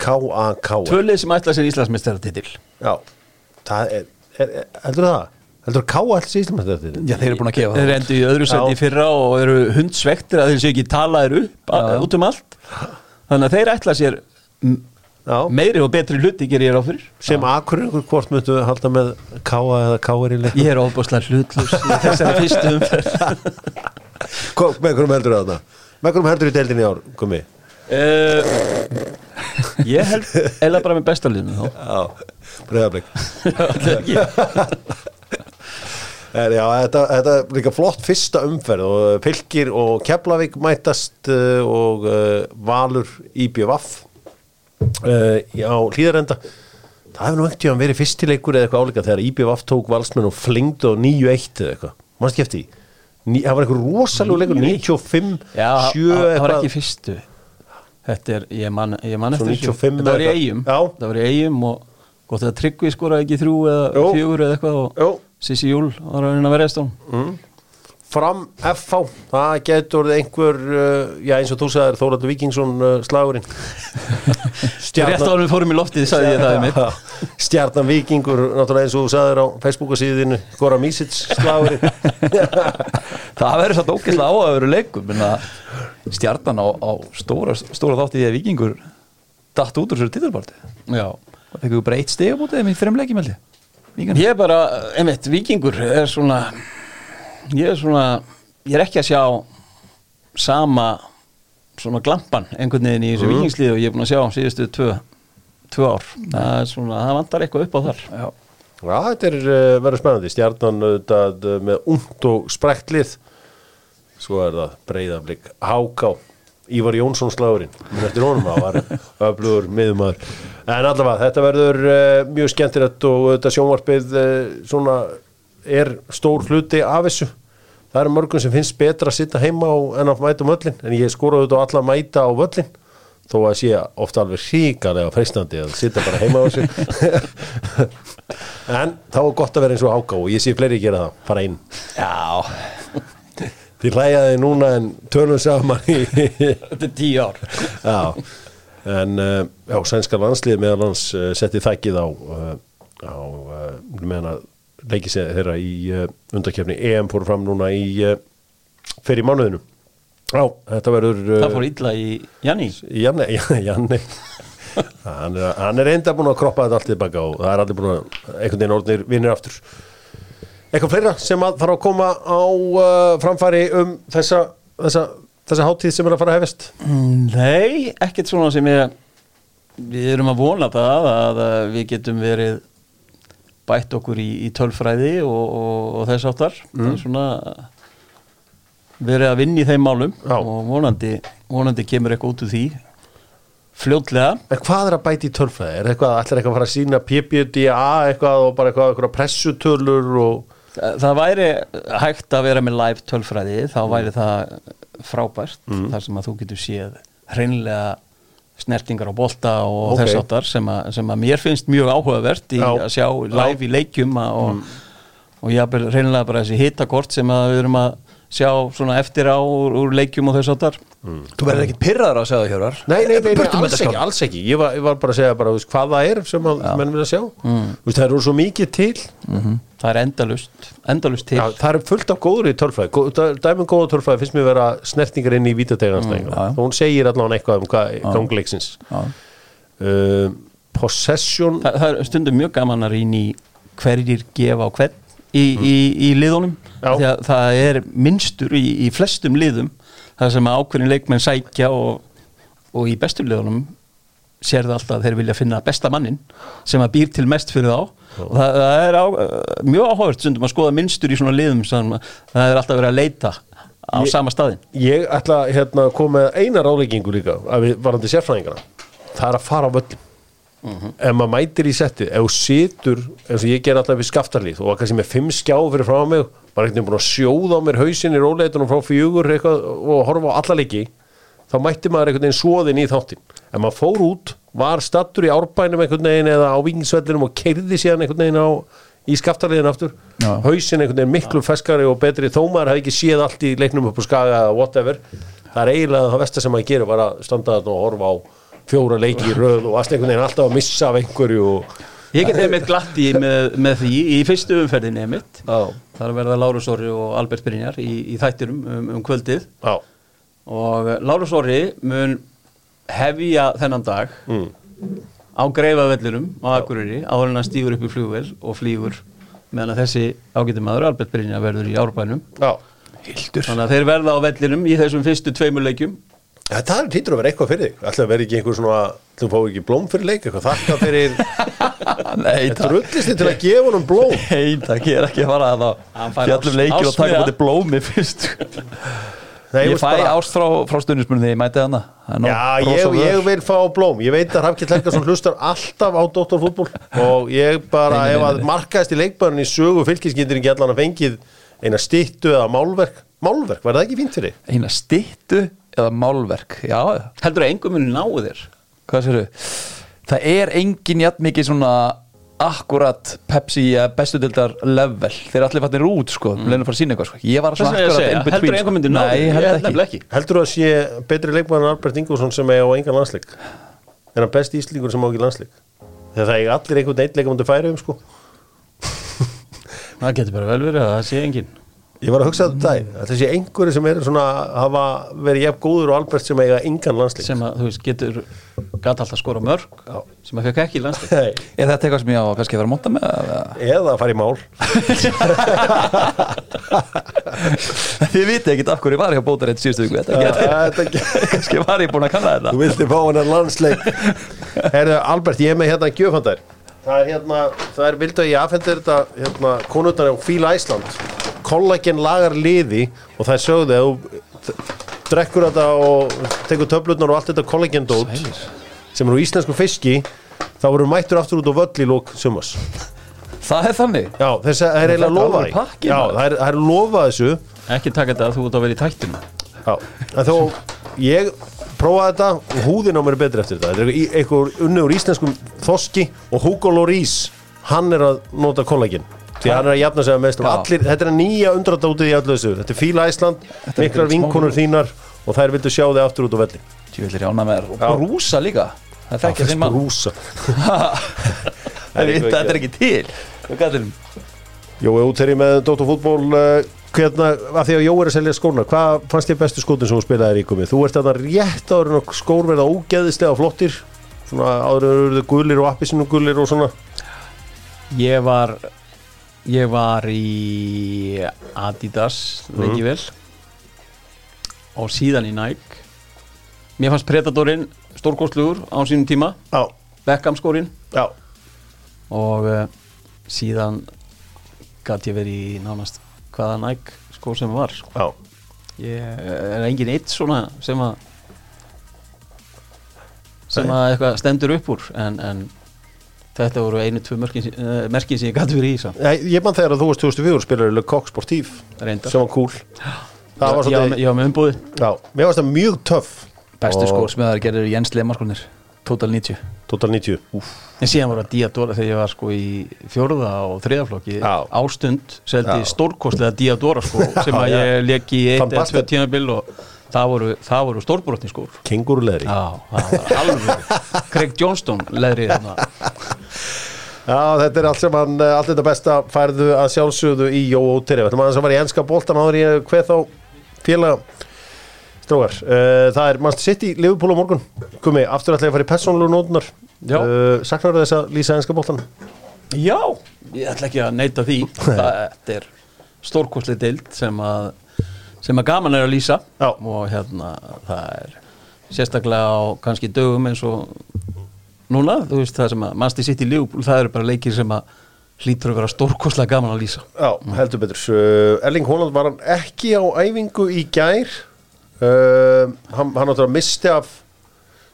Speaker 1: K-A-K
Speaker 3: tvölið sem ætla sér Íslandsmeistaratitil.
Speaker 1: já, það er, er, er heldur það? heldur K alls þetta?
Speaker 2: Já, þeir eru búin að gefa
Speaker 3: Þeir
Speaker 2: það
Speaker 3: endur í öðru í fyrra og eru hundsvektir að þeir séu ekki talaðir upp út um allt. Þannig að þeir ætla sér
Speaker 1: Já,
Speaker 3: meiri og betri hluti gerir ég ráð fyrir.
Speaker 1: sem akkur hvort myndu halda með K eða K er í leik
Speaker 3: Ég er ofbúslega hlutlus í þessari fyrstu umferð. (laughs)
Speaker 1: Með hverjum heldur það? með hverjum heldur í deildinni í ár komi?
Speaker 3: Uh, ég held eða bara með besta liðinu þá. Er,
Speaker 1: já, þetta, þetta er líka flott fyrsta umferð og Pilkir og Keflavík mætast uh, og Valur uh, á hlýðarenda það hefur nú ekkert verið fyrstileikur eða eitthvað áleika þegar IBVF tók valsmenn og flingd og 9-1 eða eitthvað, mannst ekki eftir því? Ní, það var eitthvað rosalegu leikur 95,
Speaker 3: Já,
Speaker 1: 7
Speaker 3: það var ekki fyrstu. Þetta er, ég man, ég man eftir
Speaker 1: 95
Speaker 3: Þetta var í eigum. Það var í eigum og gott að Tryggvi skoraði ekki þrjú eða fjögur eða eitthvað og. Sissi Júl var að verðast á.
Speaker 1: Fram FH, það getur orðið einhver, uh, já eins og þú sagðir Þóraldur Víkingsson uh, slagurinn (laughs)
Speaker 3: Rétt en við fórum í loftið, sagði ég það (laughs) um mig.
Speaker 1: Stjarnan Víkingur, náttúrulega eins og þú sagðir á Facebooka síðinu, Gora Mísits slagurinn (laughs)
Speaker 2: Það verður satt ógeðslega á vera leikum stjarnan á, á stóra, stóra þátti því að vikingur datt út úr sér
Speaker 3: Já.
Speaker 2: Það fekkum við bara eitt þeim í þreim leikjum held ég Víkingur.
Speaker 3: Ég er bara, einmitt, vikingur er svona ég er svona ég er ekki að sjá sama svona glampan einhvern veginn í þessu mm. vikingslið og ég er búin að sjá síðustu tvö, tvö ár. Það er svona, það vantar eitthvað upp á þar.
Speaker 2: Já.
Speaker 1: Já, þetta er uh, verður spennandi, Stjarnan auðvitað uh, með ungt og sprektlið svo er það breyðaflik Háká, Ívar Jónsson slagurinn minn eftir honum, það var öflugur miðumæður, en allavega þetta verður uh, mjög skemmtilegt og auðvitað sjónvarpið uh, svona er stór hluti af þessu. Það eru mörgum sem finnst betra að sitta heima en að mæta um völlin, en ég skora auðvitað á alla að mæta á völlin þó að sé ofta alveg hríkalega freistandi að sitta bara heima á sig. (laughs) En þá er gott að vera eins og áká og ég sé fleiri gera það, fara inn.
Speaker 2: Já,
Speaker 1: Þið hlæjaði núna en tölum saman í
Speaker 3: Þetta er tíu ár.
Speaker 1: Já. En uh, já, sænska landslið meðal hans uh, setti þækkið á uh, á meðan að leiki sig þeirra í uh, undakefni EM fór fram núna í uh, fyrir mánuðinu Já, þetta verður uh,
Speaker 3: Það fór illa í Janni.
Speaker 1: Janne, (laughs) Janne. Hann, hann er enda búin að kroppa þetta allt tilbaka og það er allir búin að einhvern veginn orðnir vinnir aftur. Eitthvað fleira sem að þarf að koma á framfæri um þessa, þessa, þessa hátíð sem er að fara að hefist
Speaker 3: Nei, ekkert svona sem ég við erum að vona það að við getum verið bætt okkur í, í tölfræði og, og, og þess það er svona verið að vinna í þeim málum
Speaker 1: Já.
Speaker 3: og vonandi, vonandi kemur eitthvað út úr því fljótlega.
Speaker 1: En hvað er að bæti í tölfræði? Er eitthvað, ætlar eitthvað að fara að sína PPDA eitthvað og bara eitthvað, eitthvað pressutölur og
Speaker 3: Það það væri hægt að vera með live tölfræði þá væri það frábært þar sem að þú getur séð hreinlega snertingar á bolta og
Speaker 1: Ok.
Speaker 3: þess áttar sem, sem að mér finnst mjög áhugavert í
Speaker 1: Já.
Speaker 3: að sjá live í leikjum að, og, og ég hafði hreinlega bara þessi hitakort sem að við erum að sjá svona eftir á úr, úr leikjum og þess áttar
Speaker 2: þú verður ekkit pyrraður að segja það Hjörar
Speaker 1: Nei, nei, nei, nei
Speaker 2: með
Speaker 1: alls ekki, alls ekki. Ég var, ég var bara að segja bara, þú veist, hvað það er sem að menn vilja sjá. Mm. veist, Það eru svo mikið til.
Speaker 3: Það er endalust, endalust til.
Speaker 1: Já, það er fullt af góður í tölfræði Dæmum góða tölfræði finnst mér vera snertingar inn í vítateganstæðinga
Speaker 2: Mm, já.
Speaker 1: mm, Hún segir allan eitthvað um hvað gangleiksins.
Speaker 2: Já.
Speaker 1: um, possession
Speaker 3: það, það er stundum mjög gaman að rýna í hverjir gefa á hvern í, í, í liðunum. Að það er minnstur í, í flestum liðum það sem ákveðin leikmenn sækja og, og í bestum liðunum sér það alltaf að þeir vilja finna besta mannin sem að býr til mest fyrir þá. Og það, það er á, mjög áhugavert stundum að skoða minnstur í svona liðum sem að það er alltaf verið að leita á
Speaker 1: Ég-
Speaker 3: sama staðin
Speaker 1: Ég ætla hérna að koma með eina ráleikingu líka að við varandi sérfræðingana. Það er að fara á völlin ef maður mætir í setti, ef þú situr eins og ég ger alltaf við skaftarlíð og kannski með fimm skjá fyrir frá mig bara einhvern veginn búin að sjóða á mér hausinn í róleitunum frá fjögur eitthvað, og horfa á alla leiki þá mætti maður einhvern veginn svoðin í þáttin ef maður fór út, var stattur í árbænum einhvern veginn eða á vingsvellinum og keirði síðan einhvern veginn á í skaftarliðin aftur,
Speaker 2: Já.
Speaker 1: hausinn einhvern veginn miklu feskari og betri þó maður hefði ekki séð allt í leiknum upp á skaga eða whatever, það er eiginlega það versta sem maður gerir var að standa þarna og horfa á fjóra leiki í röð og allt einhvern veginn alltaf að missa af einhverju og
Speaker 3: Ég get einmitt glatt í með, með því í fyrstu umferðinni einmitt
Speaker 1: Já.
Speaker 3: Það er að verða Lárus Orri og Albert Brynjar í, í þættirum um, um kvöldið
Speaker 1: já,
Speaker 3: og Lárus Orri mun hefja þennan dag
Speaker 1: mm.
Speaker 3: á greifavellinum á Akureyri áður en hann stígur upp í flugvel og flýgur meðan að þessi ágæti maður Albert Brynjar verður í árbænum
Speaker 1: já.
Speaker 2: Hildur
Speaker 3: þannig að þeir verða á vellinum í þessum fyrstu tveimur leikjum
Speaker 1: Þetta er týtur að vera eitthvað fyrir þig. Alltaf verði ekki einhver svona Þú fá ekki blóm fyrir leik Eitthvað þakka fyrir (laughs)
Speaker 2: Nei,
Speaker 1: Þetta rullist þið til að gefa honum blóm. (laughs)
Speaker 2: Nei, takk, ég er ekki að fara að það fjallum leikir og taka búti blómi fyrst.
Speaker 1: Nei,
Speaker 2: Ég fæ
Speaker 1: bara-
Speaker 2: ást frá, frá stundismunni þegar ég mæti hana Það er
Speaker 1: Já, ég, ég vil fá blóm. Ég veit að Rafkell Helgason hlustar alltaf á doktorfútból Og ég bara, ef að markaðist í leikbærin í sögu fylgiskindir ekki allan að fengið eina styttu eða málverk. Málverk, var það ekki fínt fyrir?
Speaker 2: Eina styttu eða málverk Já,
Speaker 3: heldur að engum muni náu þér?
Speaker 2: Hvað sér Það er engin jafn mikið svona akkurat Pepsi eða bestu dildar level. Þeir allir fattir út sko, mm. leina að fara að sína eitthvað sko. ég var svona
Speaker 3: að
Speaker 2: akkurat in between
Speaker 3: heldur að engum myndi ná
Speaker 2: Nei,
Speaker 3: þér?
Speaker 2: ég held ekki.
Speaker 1: Heldur þú að sé betri leikbærin Albert Ingússon sem er á engan landsleik? Er hann besti íslíkur sem á ekki landsleik? Þegar það er allir einhvern eitt leikamöndu færi um sko.
Speaker 3: Það getur bara vel verið að það sé engin
Speaker 1: Ég var að hugsa þetta dæg Þetta sé einhverju sem er svona hafa verið jafn góður og Albert sem eiga engan landsleik.
Speaker 3: Sem að þú veist getur gata alltaf skora mörg
Speaker 1: Já.
Speaker 3: sem að fekk ekki
Speaker 1: Nei.
Speaker 2: Er þetta eitthvað sem ég á kannski að vera að monta með eða?
Speaker 1: Eða að fara í mál. (laughs)
Speaker 2: Þið vitið ekkert af hverju ég var hjá bótarinn síðustu viku Þetta
Speaker 1: ekki-
Speaker 2: kannski var ég búin að kanna þetta.
Speaker 1: Þú vilti fá hennar landsleik. Herðu, Albert, ég er með hérna gjöfandar Það er hérna, það er vildu að ég afhendur þetta hérna, konundar á Fíla Æsland Kollagen lagar liði og það er sögðu þú drekkur þetta og tekur töflutnar og allt þetta kollagen dót sem er úr íslensku fiski þá verður mættur aftur út á völl í lók sumas
Speaker 2: Það er þannig?
Speaker 1: Já, þess að það er eiginlega
Speaker 2: þetta
Speaker 1: lofa
Speaker 2: alveg
Speaker 1: því.
Speaker 2: pakki,
Speaker 1: Já, það er, það er lofa þessu.
Speaker 3: Ekki taka þetta að þú ert að vera í tættinu
Speaker 1: Já, en þó ég prófaði þetta og húðin á mér er betri eftir þetta. Þetta er í- einhver unni úr íslenskum þoski og Hugo Lloris hann er að nota kollagin því hann er að jafna sig að um allir þetta er að nýja undradótið í öllu þessu. Þetta er Fíla
Speaker 2: er
Speaker 1: miklar
Speaker 2: ekki smá-
Speaker 1: vinkonur þínar og þær vildu sjá þig aftur út á velli.
Speaker 2: Tjóðlir jána með þér. Og brúsa líka. Það er þekkja þinn mann. (laughs) Þetta er ekki til. Gætir
Speaker 1: Jó, út er ég með Dóttarfútból uh, hvernig, að því að Jó er að selja skóna hvað fannst þér bestu skótin sem þú spilaði í komið? Þú ert þarna rétt áður en að skór verða ógeðislega flottir. Svona áður eru gulir og appisinu gulir og svona.
Speaker 3: Ég var ég var í Adidas lengi vel. Og síðan í Nike. Mér fannst Predatorin stórkostlugur á sínum tíma.
Speaker 1: Já,
Speaker 3: Beckham skórin
Speaker 1: já,
Speaker 3: og uh, síðan gæti ég verið í nánast hvaða Nike skór sem var sko.
Speaker 1: já.
Speaker 3: Ég er engin eitt svona sem að sem að eitthvað stendur upp úr en, en þetta voru einu, tvö merkin, sem ég gæti verið í samt,
Speaker 1: Ég mann þegar að þú varst 2004 spilaði Le Coq Sportif sem var cool. Það var
Speaker 3: var- ég var með umbúði
Speaker 1: já, mér varst það mjög töff.
Speaker 2: Bestu
Speaker 1: Og-
Speaker 2: skórsmiðar gerir Jens Lemarskónir Total 90
Speaker 1: Total 90
Speaker 3: en síðan voru að Diadora þegar ég var sko í fjórða og þriðaflokki
Speaker 1: Já.
Speaker 3: ástund seldi
Speaker 1: Já.
Speaker 3: stórkostlega Diadora sko (laughs) sem að
Speaker 1: Já, já.
Speaker 3: ég leki í eitt eða tvö tímabil og það voru, það voru stórbrotni skór.
Speaker 1: Kenguruleðri
Speaker 3: Já, það var alveg Craig Johnston leðrið þarna
Speaker 1: Já, þetta er allt sem hann, eh, allt þetta besta færðu að sjálfsögðu í Jó Óteri Þetta maður sem var í enska boltan áður ég hveð þá félaga. Strógar, uh, það er mannst sitt í Liverpool á morgun. Kumi, aftur ætla ég að fara í persónulegu nótunar
Speaker 3: Já.
Speaker 1: uh, Saknar þess að lýsa enska bóltan?
Speaker 3: Já, ég ætla ekki að neita því. (laughs) Þetta er stórkostlega deild sem að sem að gaman er að lýsa.
Speaker 1: Já.
Speaker 3: og hérna það er sérstaklega á kannski dögum eins og núna, þú veist það sem að mannstu sitt í Liverpool, það eru bara leikir sem að hlýtur að vera stórkostlega gaman að lýsa.
Speaker 1: Já, heldur betur. Erling Haaland var hann ekki á æfingu í gær. Uh, Hann, hann áttur að misti af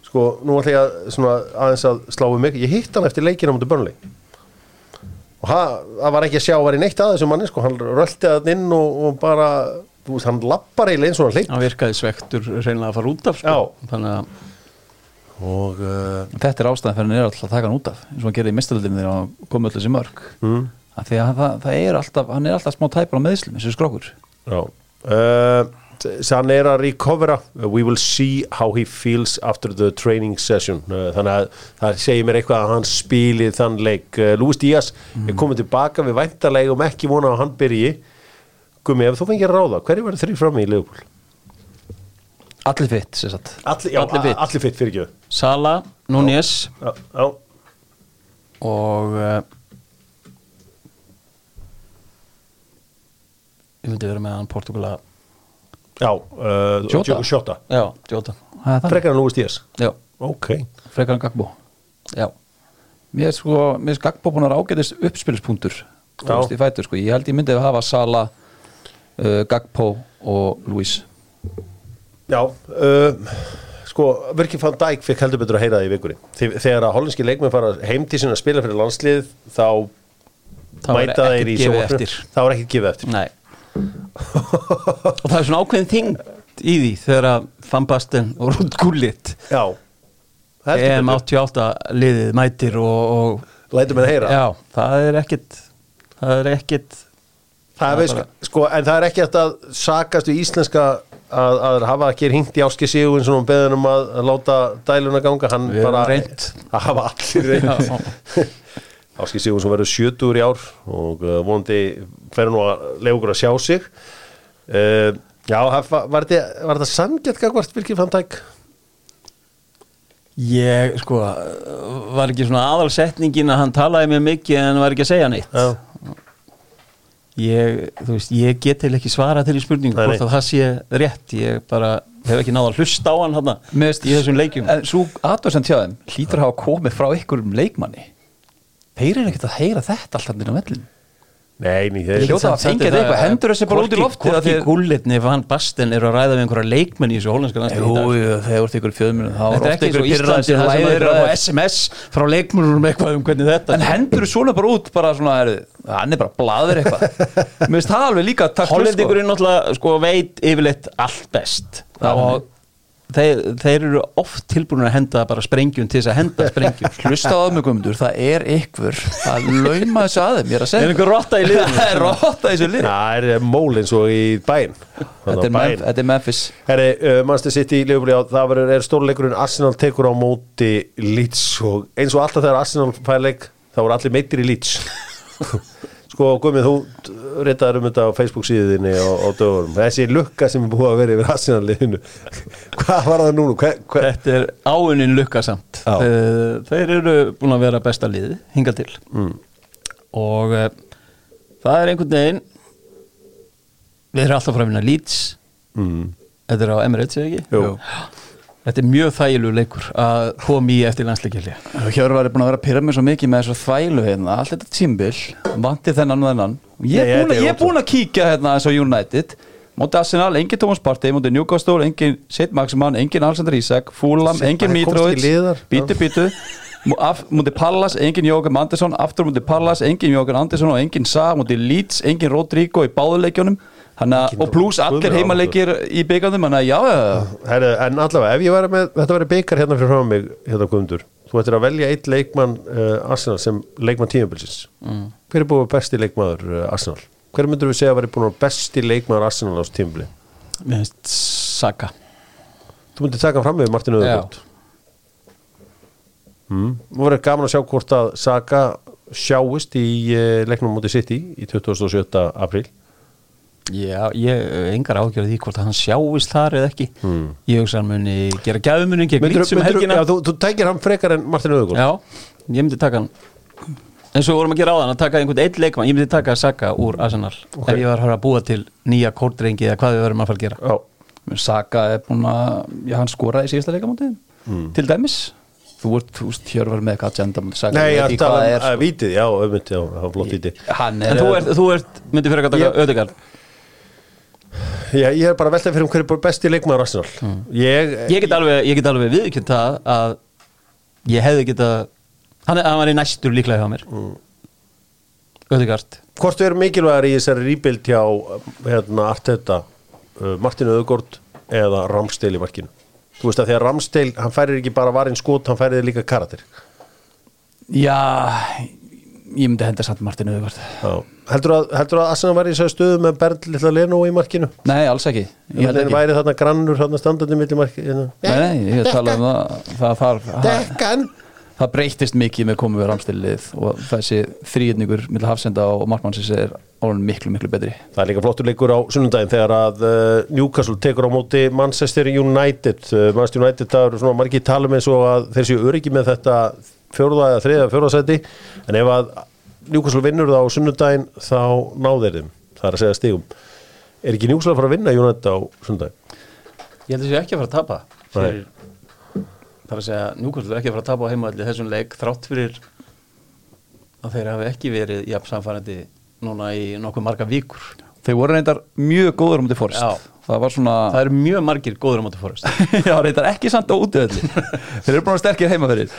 Speaker 1: Sko, nú ætla ég að svona, aðeins að slá um mig. Ég hitt hann eftir leikina mútið börnli Og það var ekki að sjá að var í neitt að þessu manni Sko, hann rölti að inn og, og bara Þú veist, hann lappar eiginlega eins og hann hleyp
Speaker 3: hann virkaði svektur reynilega að fara út af sko. Þannig að
Speaker 1: Og uh,
Speaker 2: Þetta er ástæðan fyrir hann er alltaf að taka hann út af eins og hann gerði í mistöldinu þegar hann kom öll þessi mörg
Speaker 1: mm,
Speaker 2: því að það, það er alltaf, hann er alltaf smá tæpur á meðslum og skrókur
Speaker 1: Já. Uh, Hann er að recovera. We will see how he feels after the training session. Uh, Þannig að það segir mér eitthvað að hann spili þann leik. Uh, Luis Díaz er komið tilbaka. Við væntalegum ekki vona að hann byrji Gumi, ef þú fengir að ráða, hverju verður þrý fram í Leopold?
Speaker 2: Allir fitt, sér satt
Speaker 1: Allir, já,
Speaker 3: Allir fit.
Speaker 1: allir fitt fyrir ekki.
Speaker 3: Sala,
Speaker 1: já,
Speaker 3: og uh, ég myndi vera með hann Portugala.
Speaker 1: Já uh,
Speaker 2: Jota?
Speaker 1: Jota. Jota.
Speaker 3: Já, Jota.
Speaker 2: Það er það,
Speaker 1: Frekar en Luis Díaz?
Speaker 3: Já,
Speaker 1: Ok,
Speaker 2: frekar en Gagbo
Speaker 3: já,
Speaker 2: Mér er sko, mér er Gagbo búin að ágætist uppspilspunktur.
Speaker 1: Já.
Speaker 2: Þú veist, í fætur sko, ég held ég myndi að hafa Sala uh, Gagbo og Luis
Speaker 1: Já, uh, sko, Virki van Dijk fekk heldur betur að heyra það í vikunni. Þe- Þegar að hollenski leikmenn fara heim til sinna að spila fyrir landslið, þá
Speaker 3: Það
Speaker 1: mæta þeir í
Speaker 3: eftir.
Speaker 1: Það var ekkert gefið eftir.
Speaker 3: og það er svona ákveðin þingd í því þegar að Van Basten og Rúd Gullit
Speaker 1: Já, heldur
Speaker 3: EM
Speaker 1: betur.
Speaker 3: 88 liðið mætir og,
Speaker 1: Lætum við heyra.
Speaker 3: og já, það er ekkit það er ekkit
Speaker 1: Það veist, sko, en það er ekki að sakast við íslenska að, að hafa ekki hringt í Áski Sigurinn svona beðin um að, að láta dæluna ganga. Hann
Speaker 3: Við
Speaker 1: bara (laughs) að hafa allir reynd. (laughs) Áski Sigurinn sem verður 70 í ár og uh, vonandi fer nú að leiða okkur að sjá sig. Uh, já, var, þetta, þetta samgætt gagvart van Dijk?
Speaker 3: ég, sko, var ekki svona aðalsetningin að hann talaði mér mikið en var ekki að segja neitt
Speaker 1: Já.
Speaker 3: Ég, þú veist, ég get til ekki svara til í spurningu hvort að það sé rétt. Ég bara hef ekki náða að hlusta á hann hana,
Speaker 2: Mér veist-
Speaker 3: í þessum leikjum.
Speaker 2: En svo aðdóðsend hjá þeim hlýtur að hafa komið frá einhverjum leikmanni. Þeir eru ekkert að heyra þetta alltaf inn á vellinu
Speaker 1: Nei,
Speaker 2: þeir, hljóta að fengja þetta eitthvað, hendur þessi bara út í
Speaker 3: Hvorki
Speaker 2: því-
Speaker 3: Gullitni Van Basten eru að ræða við einhverja leikmenn í þessu í dag.
Speaker 2: jú, þegar voru ykkur fjöðmjörnum þá
Speaker 3: Þetta
Speaker 2: voru
Speaker 3: er
Speaker 2: ofta
Speaker 3: ekki eins og
Speaker 2: ykkur
Speaker 3: Íslandi það sem er á SMS frá leikmennunum eitthvað um hvernig þetta
Speaker 2: En hendur svona bara út bara svona, hann er bara blaður eitthvað. (laughs) Mér finnst það alveg líka takt
Speaker 3: Hollendingurinn náttúrulega sko, veit yfirleitt allt best. Og þeir, þeir eru oft tilbúin að henda bara sprengjum til þess að henda sprengjum. (laughs)
Speaker 2: Hlusta á mig guðmundur, það er ykkur að lauma þessu að þeim, ég er að segja.
Speaker 3: Er einhver rotta í liðinu?
Speaker 2: Það (laughs) er rotta í þessu lið
Speaker 1: það er mól eins og í bæn.
Speaker 2: Þetta er, Memphis.
Speaker 1: Uh, Manchester City í Liverpool, já, það verður, er stórleikurinn. Arsenal tekur á móti Leeds og eins og alltaf þegar Arsenal fær leik þá voru allir meittir í Leeds (laughs) sko, Guðmið, þú ritaður um þetta á Facebook síðinni á, á dögurum þessi lukka sem er búið að vera yfir Arsenal liðinu (laughs) hvað var það núna? Hver, hver?
Speaker 3: Þetta er áunin lukkasamt
Speaker 1: Já.
Speaker 3: þeir, þeir eru búin að vera besta liði hinga til
Speaker 1: Mm.
Speaker 3: og uh, það er einhvern veginn við erum alltaf frá að vinna Leeds
Speaker 1: Mm.
Speaker 3: þetta er á Emirates eða ekki?
Speaker 1: Jú.
Speaker 3: Þetta er mjög þægilegu leikur að koma í eftir landsleikjali
Speaker 2: Hjörvar er búin að vera mig svo mikið með þessu þvælu hérna, allt þetta tímbil vanti þennan og þennan. Og ég er búin,
Speaker 1: þetta
Speaker 2: að- ég búin að kíkja hérna eins og United. Móti Arsenal, engin Thomas Partey móti Newcastle, engin Sid Maximan engin Alexander Isak, Fulham, engin Mitrovic. bítu bítu múti Pallas, engin Jókan Andersson aftur múti Pallas, engin Jókan Andersson og engin Sa, múti Leeds, engin Rodrigo í báðuleikjunum Hanna,
Speaker 1: Engin
Speaker 2: og pluss allir heimaleikir í byggandum þannig að já, já, já.
Speaker 1: Herri, en allavega, ef ég væri með þetta væri byggar hérna fyrir frá mig hérna Guðmundur þú ættir að velja eitt leikmann uh, Arsenal sem leikmann tímabilsins mm. hver er búið að besti leikmaður uh, Arsenal? hver myndur við segja að væri búin að vera besti leikmaður Arsenal á þessu tímabili?
Speaker 3: Mér finnst Saka
Speaker 1: Þú myndir taka fram með Martin Öðugótt mm. Nú verður gaman að sjá hvort að Saka sjáist í uh, leiknum mútið City í 27. apríl
Speaker 3: Já, ég hef engar ágjörði því hvort að hann sjáist þar eða ekki. Ég hugsa hann muni gera gæðumunin gegn
Speaker 1: myndirðu-
Speaker 3: helgina.
Speaker 1: Já, þú, þú tækir hann frekar en Martin Öðugól
Speaker 3: Já, ég myndi taka hann. Eins og við vorum að gera á þann að taka einhvern eitt leikmann. Ég myndi taka Saka úr Arsenal ef ég var að búa til nýja kórdrengi eða hvað við verðum að fara að gera.
Speaker 1: Já.
Speaker 2: Saka er búin að, já hann skoraði í síðasta leikamótið.
Speaker 1: Mm.
Speaker 2: til dæmis. Þú ert, þú veist, Hjörvar með eitthvað agenda
Speaker 1: Nei,
Speaker 2: ég
Speaker 1: er
Speaker 2: það
Speaker 1: um að
Speaker 2: sko.
Speaker 1: vítið, já, auðvitað, já, flott
Speaker 2: er,
Speaker 3: En þú ert, þú ert myndi fyrir að taka Ödegaard
Speaker 1: Já, ég er bara að velta fyrir um hverju er besti leikmaður Arsenal. Ég,
Speaker 3: Ég get alveg, ég get alveg viðkjönd það að ég hefði geta hann, hann var í næstur líklega hjá mér. Mm. Ödegaard
Speaker 1: hvort er mikilvægar í þessari rýbild hjá hérna, Arteta, uh, Martin Öðugord eða Ramsdale í markinu? Þú veist að því að Ramsdale, hann færir ekki bara varinn skot, hann færir líka karakter.
Speaker 2: Já ég myndi henda samt Martin Öðvart.
Speaker 1: Heldur að, heldur að Arsenal væri í þessari stöðu með Bernd Lilla Leno í markinu?
Speaker 2: nei, alls ekki, ég held ekki.
Speaker 1: væri þarna grannur þarna standandi milli markinu
Speaker 2: nei, nei, ég hef talað um það. Það, það, það, það breytist mikið með komið við ramstilið og þessi þrýðningur millir hafsenda og markmannsins er orðin miklu, miklu betri.
Speaker 1: Það er líka flottur leikur á sunnundaginn þegar að uh, Newcastle tekur á móti Manchester United. Uh, Manchester United það eru svona margir talum eins og að þeir séu öryggi með þetta fjóruða eða þriða fjóruða seti en ef að Newcastle vinnur það á sunnundaginn þá náður þeim það er að segja stigum. Er ekki Newcastle að fara að vinna United á sunnundaginn?
Speaker 3: Ég held að þessi ekki að fara að tapa. Fyrir, Það er að segja, Núkvæmstur er ekki að fara að tapa á heimaðalli þessum leik þrátt fyrir að þeir hafi ekki verið jafn samfærandi núna í nokkuð marga vikur.
Speaker 2: Þeir voru reyndar mjög góður um til Forrest
Speaker 3: Já.
Speaker 2: það var svona
Speaker 3: Það eru mjög margir góður á móti fórust (laughs)
Speaker 2: já, reyndar ekki samt á útöðli (laughs) þeir eru að sterkir heima fyrir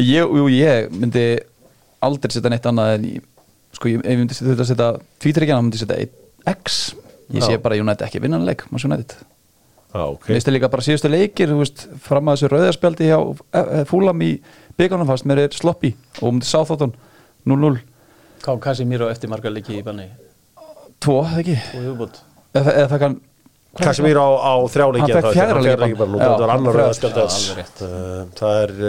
Speaker 2: ég, jú, ég myndi aldrei setja neitt annað en ég, sko, ég, ég myndi setja, setja tvítryggjana, myndi setja X. Ég sé bara United ekki vinnanleik Manchester United.
Speaker 1: Já, ok.
Speaker 2: Mér finnst það líka bara síðustu leikir veist, fram að þessu rauðarspjaldi hjá eh, Fúlam í byggarnum fast mér er sloppy og um til Sáþóttan 0-0
Speaker 3: Ká Casimiro eftir marga leiki í banni.
Speaker 2: 2, það ekki? Eða, eða það kann
Speaker 1: Casemiro á, á þrjáleiki
Speaker 2: Hann fékk fjögra leikja
Speaker 1: leiki bara nú,
Speaker 2: Já,
Speaker 1: þetta var annar. Uh, það er uh,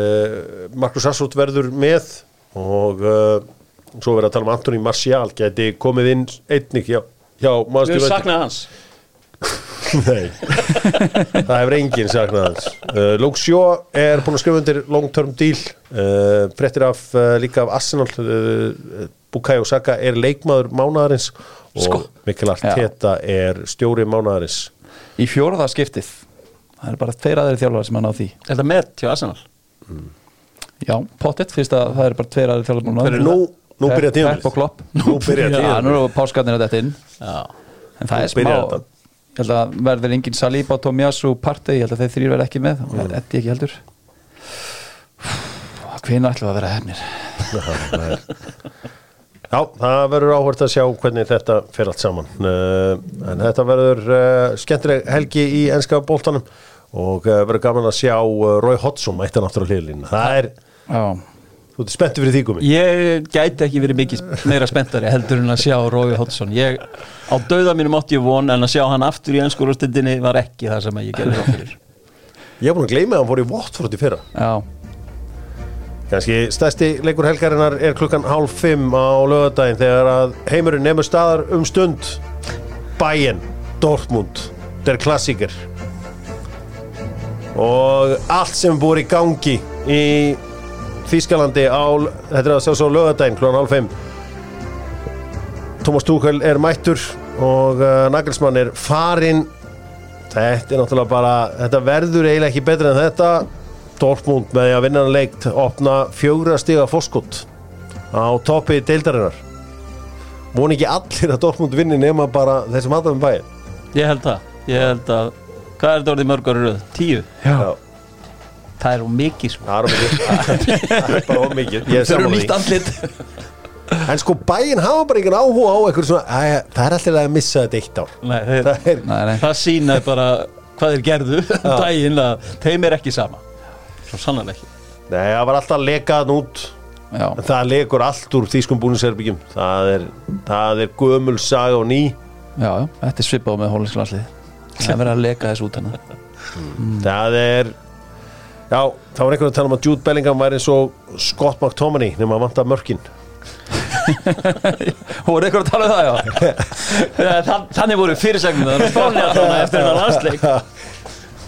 Speaker 1: Markus Assot verður með og uh, svo verður að tala um Antoni Martial geti komið inn einnig hjá, hjá
Speaker 3: Við
Speaker 1: Manchester
Speaker 3: höfum
Speaker 1: United.
Speaker 3: saknað hans. (laughs)
Speaker 1: Nei, það hefur enginn saknað hans. Uh, Luke Shaw er búin að skrifa undir long term deal uh, frettir af uh, líka af Arsenal uh, Bukayo Saka er leikmaður mánaðarins og
Speaker 2: Sko.
Speaker 1: Mikkel Arteta er stjóri mánaðarins
Speaker 2: í fjóraða skiptið. Það er bara tveir aðri þjálfar sem hann á því.
Speaker 3: Þetta með til Arsenal?
Speaker 2: Já, pottet, fyrst að það er bara tveir aðri þjálfar
Speaker 3: Hver eru
Speaker 1: Nú, nú byrja
Speaker 2: Pepp og
Speaker 1: tímabilið
Speaker 2: Klopp.
Speaker 1: Nú byrja (laughs)
Speaker 2: já, nú eru páskarnir að þetta inn.
Speaker 3: Já.
Speaker 2: En það
Speaker 1: Nú
Speaker 2: er smá
Speaker 1: þetta.
Speaker 2: ég held að verður engin Saliba, Tomiyasu, Partey ég held að þeir þrýr verð ekki með. Og mm. Eddi ekki heldur. Hvina ætlum að vera hefnir (laughs)
Speaker 1: Já, það verður áhvert að sjá hvernig þetta fer allt saman. Uh, en þetta verður uh, skemmtileg helgi í enska bóltanum og uh, verður gaman að sjá Rói Hodson mættan aftur á hlýðlínu það er,
Speaker 2: já,
Speaker 1: þú ert spenntur fyrir því gumi
Speaker 3: Ég gæti ekki verið mikið meira spenntari heldur en að sjá Rói Hoddsson Ég, á dauða mínum átti ég von en að sjá hann aftur í ennskúrústendinni var ekki það sem ég gerði ráð fyrir.
Speaker 1: Ég er búin að gleyma að hann fór í Watford í fyrra.
Speaker 2: Já,
Speaker 1: Kanski stærsti leikur helgarinnar er klukkan hálf fimm á lögadaginn þegar að heimurinn nefnur staðar um stund. Bayern, Dortmund der klassiker. Og allt sem búið í gangi í Þískalandi á, þetta er að sjá svo lögadaginn klukkan hálf fimm. Thomas Tuchel er mættur og uh, Nagelsmann er farinn. Þetta er náttúrulega bara þetta verður eiginlega ekki betra en þetta Dortmund með því að vinna hann leikt opna fjögra stiga fórskott á toppi deildarinnar. Voni ekki allir að Dortmund vinni nema bara þeir sem hata um bæin
Speaker 3: Ég held það. Ég held að Hvað er þetta orðið mörg ári röð? Tíu?
Speaker 2: já.
Speaker 3: Það er um mikið sko.
Speaker 1: Það er mikið. (laughs) Það er bara of mikið. Ég er
Speaker 2: andlit.
Speaker 1: En sko bæin hafa bara einhvern áhuga á eitthvað svona æ, það er alltaf að missa þetta eitt ár.
Speaker 3: Nei, þeir,
Speaker 1: það er
Speaker 2: nei, nei.
Speaker 3: það sína bara hvað þeir gerðu um daginn að þeim er ekki sama Svo sannlega ekki.
Speaker 1: Nei, það var alltaf lekað út.
Speaker 2: Já,
Speaker 1: en það lekur allt úr þýskum búniserbyggjum það er, það er gömul saga og ný.
Speaker 2: Já, já, þetta er svipað með hólinsklaslið það er verið að leka þessu út hennar
Speaker 1: Það er Já, það var einhvern að tala um að Jude Bellingham væri eins og Scott McTominay nema að vanta mörkin. (laughs)
Speaker 2: Voru eitthvað að tala um það, já? (laughs)
Speaker 3: Þann- Þannig voru fyrirsegnum (laughs) það spáni alltaf eftir þennan landsleik.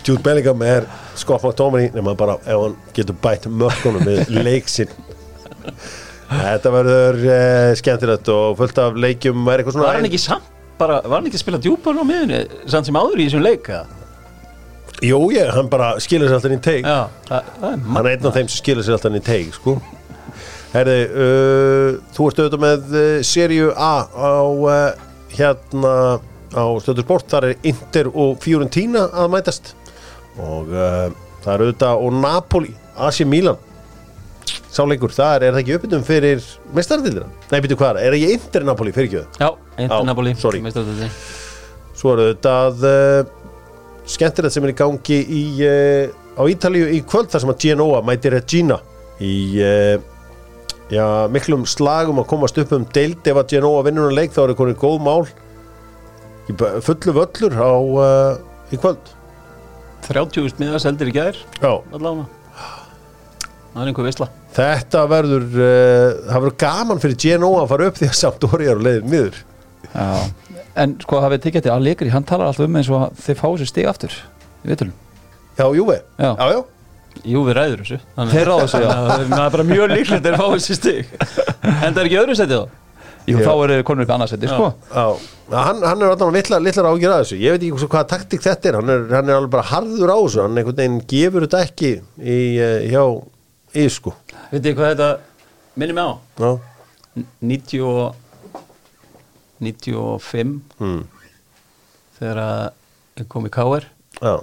Speaker 1: Jude Bellingham er Scott McTominay nema bara ef hann getur bætt mörkunum við (laughs) leiksinn Þetta verður uh, skemmtilegt og fullt af leikjum.
Speaker 3: Var hann ekki samt bara, var hann ekki að spila djúpan á miðunni samt sem áður í þessum leik eða?
Speaker 1: Jú, ég, hann bara skilur sér alltaf inn í teig.
Speaker 3: Já, það, það er
Speaker 1: Hann er einn af þeim sem skilur sér alltaf inn í teig sko. Herði, uh, þú ert auðvitað með uh, Seríu A á uh, hérna á stöður sport, þar er Inter og Fiorentina að mætast og uh, það er auðvitað og Napoli, AC Milan sáleikur, það er, er það ekki uppbyttum fyrir mestardildina? Nei, byrju hvað, er ekki Inter Napoli fyrir það?
Speaker 3: Já, Inter Napoli
Speaker 1: sorry.
Speaker 3: meistaradeildin.
Speaker 1: Svo er auðvitað uh, skemmtilegt sem er í gangi í, uh, á Ítalíu í kvöld þar sem að Genoa mæti Regina í já, miklum slagum að komast upp um deild ef að Genoa vinnur um leik þá er það konið góð mál í fullu völlur á í kvöld
Speaker 3: 30 miðast eldir í gær
Speaker 1: Já,
Speaker 3: allavega. Það er einhver veisla.
Speaker 1: Þetta verður uh, það verður gaman fyrir Genoa að fara upp því að samt orðið er á leiðin miður
Speaker 2: Já, en sko hafið tekið þetta Allegri, hann talar alltaf um eins og að þeir fá þessu stig aftur í vitulum
Speaker 1: Já, Júve,
Speaker 2: Já.
Speaker 1: já, já.
Speaker 3: Jú, við ræður þessu.
Speaker 2: Þeir ráða þessu, já.
Speaker 3: Að Það er bara mjög líklegt að þeir fá þessi stig. En það er ekki öðru setið þá
Speaker 2: Jú, þá eru konur upp í annarsætti, sko.
Speaker 1: Já, Já, hann, hann er alltaf litlar, litlar ágjur að þessu. Ég veit ekki hvaða taktik þetta er. Hann er, hann er alveg bara harður á þessu. Hann einhvern veginn gefur þetta ekki í, eh, hjá Ísku
Speaker 3: Veit þið hvað þetta minnir mig á?
Speaker 1: Já,
Speaker 3: 90 og 95
Speaker 1: mm.
Speaker 3: þegar ég kom í K.R.
Speaker 1: já.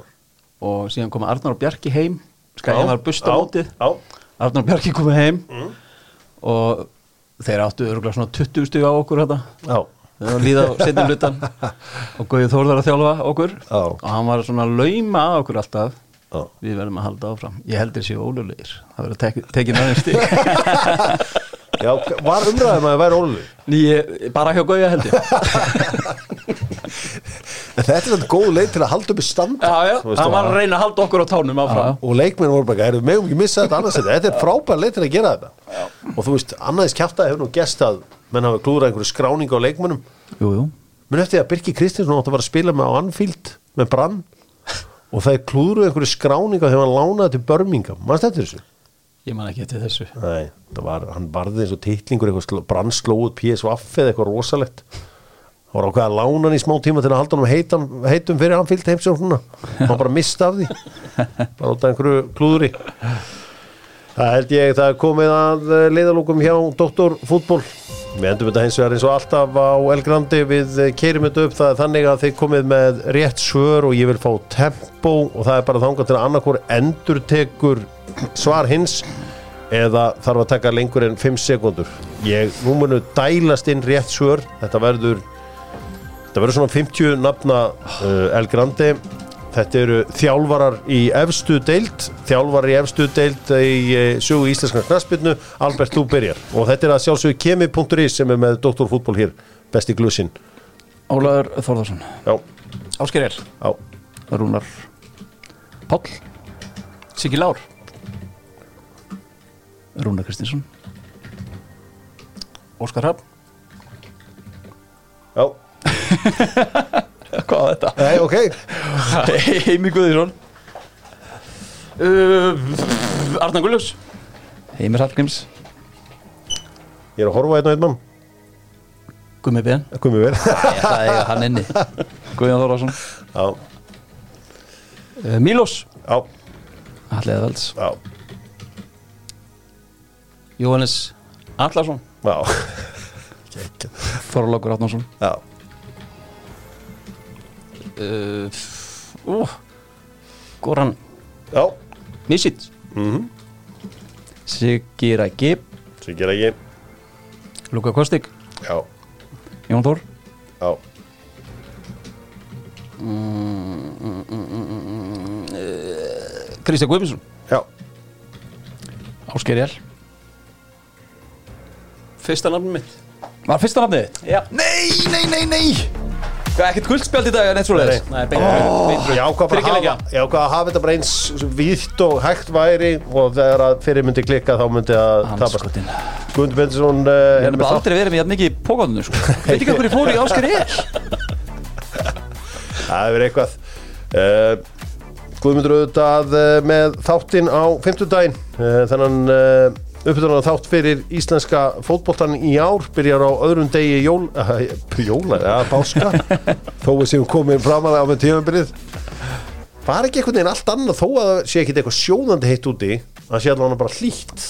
Speaker 3: og síðan kom Arnar og Bjarki heim. Skæðin var bust á
Speaker 1: Já,
Speaker 3: Arnar og Bjarki komið heim. Og þeir áttu örgulega svona 20 stug á okkur þetta
Speaker 1: já,
Speaker 3: þegar það líða á setjum hlutan (laughs) og Guði Þórðar að þjálfa okkur.
Speaker 1: Já.
Speaker 3: og hann var svona að lauma að okkur alltaf.
Speaker 1: Já.
Speaker 3: við verðum að halda áfram. Ég heldur séu ólulegir. Það verður tek, tekin aðeins stig. (laughs)
Speaker 1: Já var umræðum að það væri ólega
Speaker 3: Ég, bara hjá Guði held ég.
Speaker 1: En (laughs) þetta er þetta góð leið til að halda upp í standa.
Speaker 3: Já, já, hann var að reyna að halda okkur á tánum áfram.
Speaker 1: Og leikmenn voru bara, erum við ekki missa þetta annars þetta, er frábær leið til að gera þetta. Og þú veist, annaðis kjafta hefur nú gest að menn hafa klúrað einhverju skráningu á leikmennum
Speaker 2: Jú, jú.
Speaker 1: Menn eftir að Birki Kristinsson átti að fara að spila með á Anfield með Brann og það er klúruð einhverju skráninga þegar hann lánaði til Birmingham, mannst þetta þessu?
Speaker 3: ég man ekki eftir þessu.
Speaker 1: Nei, það var, hann varði eins og titlingur eitthvað sló, Brann slóð PSV eða eitthvað rosalegt það var ákveð að lána hann í smá tíma til að halda hann heitan, heitum fyrir Anfield heimsum svona, hann bara mista af því? Bara út af einhverju klúðuri það held ég það komið að eh, leiðalókum hjá Dr. Fútból við endum þetta hins vegar eins og alltaf á Elgrandi við keirum þetta upp. Það er þannig að þið komið með rétt svör og ég vil fá tempo og það er bara þangað til að annarkor endur tekur svar hins eða þarf að taka lengur en 5 sekundur ég, nú munu dælast inn rétt svör. Þetta verður þetta verður svona 50 nafna uh, El Grande. Þetta eru þjálfarar í efstu deild þjálfarar í efstu deild í uh, sögu íslenskar knaspinu Albert, þú byrjar. Og þetta er að sjálfsögðu kemi.is sem er með Dr. Fútból hér besti glussin
Speaker 2: Ólaður Þórðarsson
Speaker 1: já,
Speaker 3: Ásker El,
Speaker 1: já,
Speaker 2: Rúnar Páll.
Speaker 3: Siggi Lár.
Speaker 2: Rúnar Kristinsson.
Speaker 3: Óskar Hafn
Speaker 1: já (laughs)
Speaker 2: Hvað var þetta?
Speaker 1: Nei, ok,
Speaker 2: Heimi Guðísson
Speaker 3: uh, Arnar Gullus
Speaker 2: Heimir Hallgríms.
Speaker 1: Ég er að horfa einn og einn mann.
Speaker 3: Gummi Ben.
Speaker 1: Komið vel
Speaker 2: Ég ætla að eiga hann inni. Guðjón Þórðarsson
Speaker 1: já,
Speaker 3: uh, Mílos
Speaker 1: já,
Speaker 2: Alli Eðvalds.
Speaker 1: Já,
Speaker 3: Jóhannes Allarsson
Speaker 1: já.
Speaker 2: Þorlókur Átnánsson
Speaker 1: já,
Speaker 3: uh, uh, Goran
Speaker 1: já.
Speaker 3: Misic.
Speaker 1: Mhm,
Speaker 2: Siggi Rækki
Speaker 1: sem gera ekki
Speaker 3: Luka Kostik
Speaker 1: já,
Speaker 2: Jón Þór.
Speaker 1: Já,
Speaker 3: Kristján Guðbjörnsson
Speaker 1: já.
Speaker 2: Ásker Jell
Speaker 3: Fyrsta nafnum mitt.
Speaker 2: Var fyrsta nafnið þitt?
Speaker 3: Já.
Speaker 2: Nei, nei, nei, nei ekkert guldspjald í dag en eitt svo leiðis
Speaker 3: Nei, beint rauð, beint rauð.
Speaker 1: Ég ákvað að hafa, að þetta bara eins vítt og hægt væri og þegar að fyrir myndi klikka þá myndi að tapast Guðmundur Bendinsson uh,
Speaker 2: Ég hef bara aldrei verið með mikið í pókandinu sko. (laughs) Veit ekki hvað ég fór í Ásker er (laughs)
Speaker 1: Það hefur eitthvað uh, Guðmundur auðvitað uh, með þáttinn á 50 daginn uh, Þannig uh, upptöðan þátt fyrir íslenska fótboltan í ár byrjar á öðrum degi jól, uh, jóla, eða páska. (laughs) Þó við séum komin framalega á með tímabilið. Var ekki einhvern veginn allt annað þó að það sé ekki eitthvað sjóðandi heitt úti að sé allavega bara hlýtt?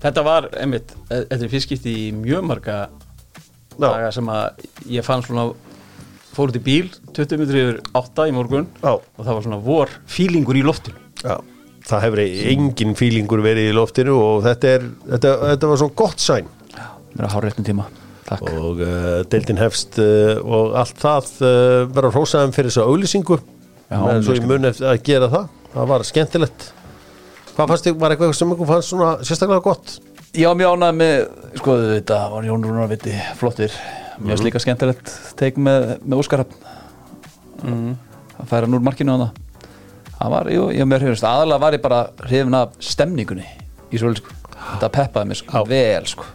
Speaker 3: Þetta var, einmitt, e- þetta er fyrstskipti í mjög marga daga sem að ég fann svona fór út í bíl 20 minnur yfir 8 í morgun
Speaker 1: já,
Speaker 3: og það var svona vor fílingur í loftinu.
Speaker 1: Já það hefur engin fílingur verið í loftinu og þetta, er, þetta, þetta var svo gott sæn.
Speaker 2: Mér er á hárréttum tíma. Takk.
Speaker 1: Og uh, deildin hefst uh, og allt það uh, verður hrósaðum fyrir þessa auglýsingu.
Speaker 2: Já,
Speaker 1: en svo ég mun eftir að gera það. Það var skemmtilegt. Hvað fannst þig, var eitthvað sem ykkur fannst svona sérstaklega gott?
Speaker 2: Já, mjög ánægð með, sko þetta var Jón Rúnar viti flottir. Mjög mm. líka skemmtilegt teik með, með Óskar mm. Það færa núr markinu á það Það var, jú, ég mér hefist aðalega var ég bara hrifin af stemningunni í svo sko. Þetta peppaði mér sko, vel sko.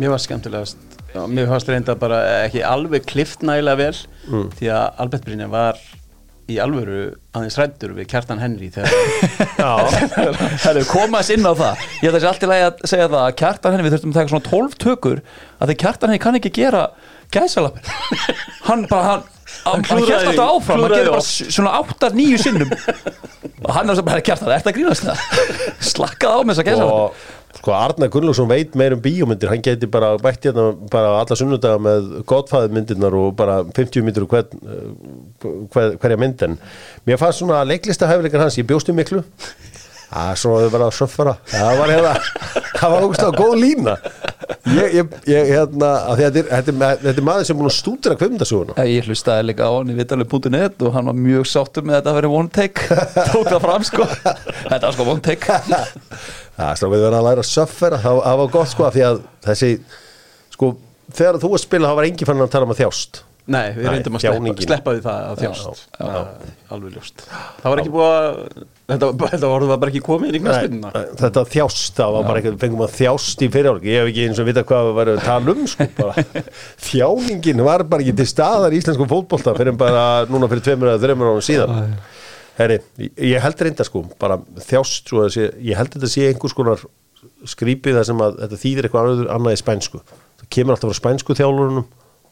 Speaker 3: Mér var skemmtilegast Já, mér fannst reynda bara ekki alveg klift nægilega vel
Speaker 1: Mm.
Speaker 3: því að Albert Brynja var í alvöru aðeins ræddur við Kjartan Henry þegar (laughs) (laughs)
Speaker 2: Herru, koma þess inn á það. Ég ætla þessi allt í lagi að segja það að kjartan henni við þurftum að taka svona 12 tökur að því kjartan henni kann ekki gera gæsalapir (laughs) Hann bara, hann hann, hérst alltaf áfram hann gerir bara svona 8-9 sinnum. Og hann er sem bara kjartan, er þetta að grínast það (laughs) slakkað á með þessa gæsalapir
Speaker 1: og sko Arnar Gunnlaugsson veit meir um bíómyndir. Hann geti bara bætt hérna bara alla sunnudaga með godfæðið myndirnar og bara 50 myndir hver, hver, hverja mynd en mér fannst svona leiklista hæfileikar hans ég bjóst um miklu. Að svona þau bara að söffara það var hérna það var ógustlega góð lína ég, ég, ég hérna að þetta er, þetta, er, þetta er maður sem er búin að stúdira kvimdasuguna
Speaker 2: Ég hlustaði líka á hann í vitalið.net og hann var mjög sáttur með þetta að vera one take. (laughs) Tók það fram sko. Þetta var sko one take. (laughs)
Speaker 1: Það er stráfið verið að læra að söffera það það var gott sko af því að þessi sko þegar þú var að spila þá var engin fann að tala um að þjást.
Speaker 3: Nei, við reyndum að sleppa, því það að þjást. alveg ljóst. Það var ekki búið að þetta, þetta var bara ekki komið í knæspinna
Speaker 1: Nei, þetta þjást, það var bara eitthvað fengum að þjást í fyrirháleik, ég hef ekki eins og vita hvað við varum að tala um sko (laughs) þjáningin var bara ekki til staðar í íslensku fótbolta fyrir bara núna fyrir tveimur eða þreimur árum síðan. Herri, ég- ég held reynda sko bara þjást, svo að sé, ég held þetta sé einhvers konar skrýpið þar sem að þetta þýðir eitthvað annað, annað í spænsku. Það kemur alltaf frá spænsku þjálfurunum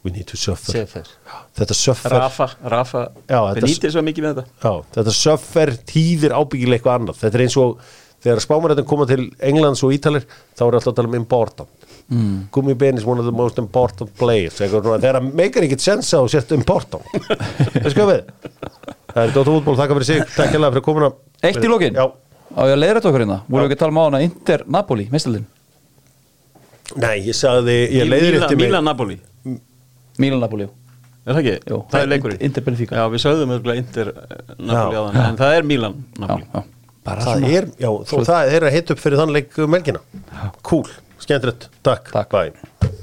Speaker 1: we need to suffer.
Speaker 3: Sefer
Speaker 1: þetta suffer
Speaker 3: Rafa, Rafa
Speaker 1: Já, þetta-
Speaker 3: Benítez svo mikið með þetta.
Speaker 1: Já, þetta suffer tíðir ábyggilega eitthvað annað. Þetta er eins og þegar spámarættin koma til Englands og Ítalir þá er alltaf að tala um important. Mm. Gumi Ben is one of the most important players. Þegar meikar ekkert sensa og sért important. Það sko við. Það er Dóttar Útból, þakka fyrir sig. Takk hérlega fyrir komuna.
Speaker 2: Eitt í lokin.
Speaker 1: Já,
Speaker 2: á ég að leiðra þetta okkur hérna? Voru við ekki að tala um á hana Inter Napoli, meistaldin
Speaker 1: nei, ég sagði ég leiðir eftir mig
Speaker 3: Milan Napoli
Speaker 2: Milan Napoli, jú.
Speaker 3: Er það ekki?
Speaker 2: Jú,
Speaker 3: það er leikurinn
Speaker 2: Inter Benfica.
Speaker 3: Já, við sögðum örugglega Inter eh, á þann En það er Milan
Speaker 2: já,
Speaker 3: Napoli
Speaker 2: já. bara
Speaker 1: það er, já, þó, það er að hita upp fyrir þann leik um melgina cool, skemmtilegt, takk,
Speaker 2: Takk.
Speaker 1: bye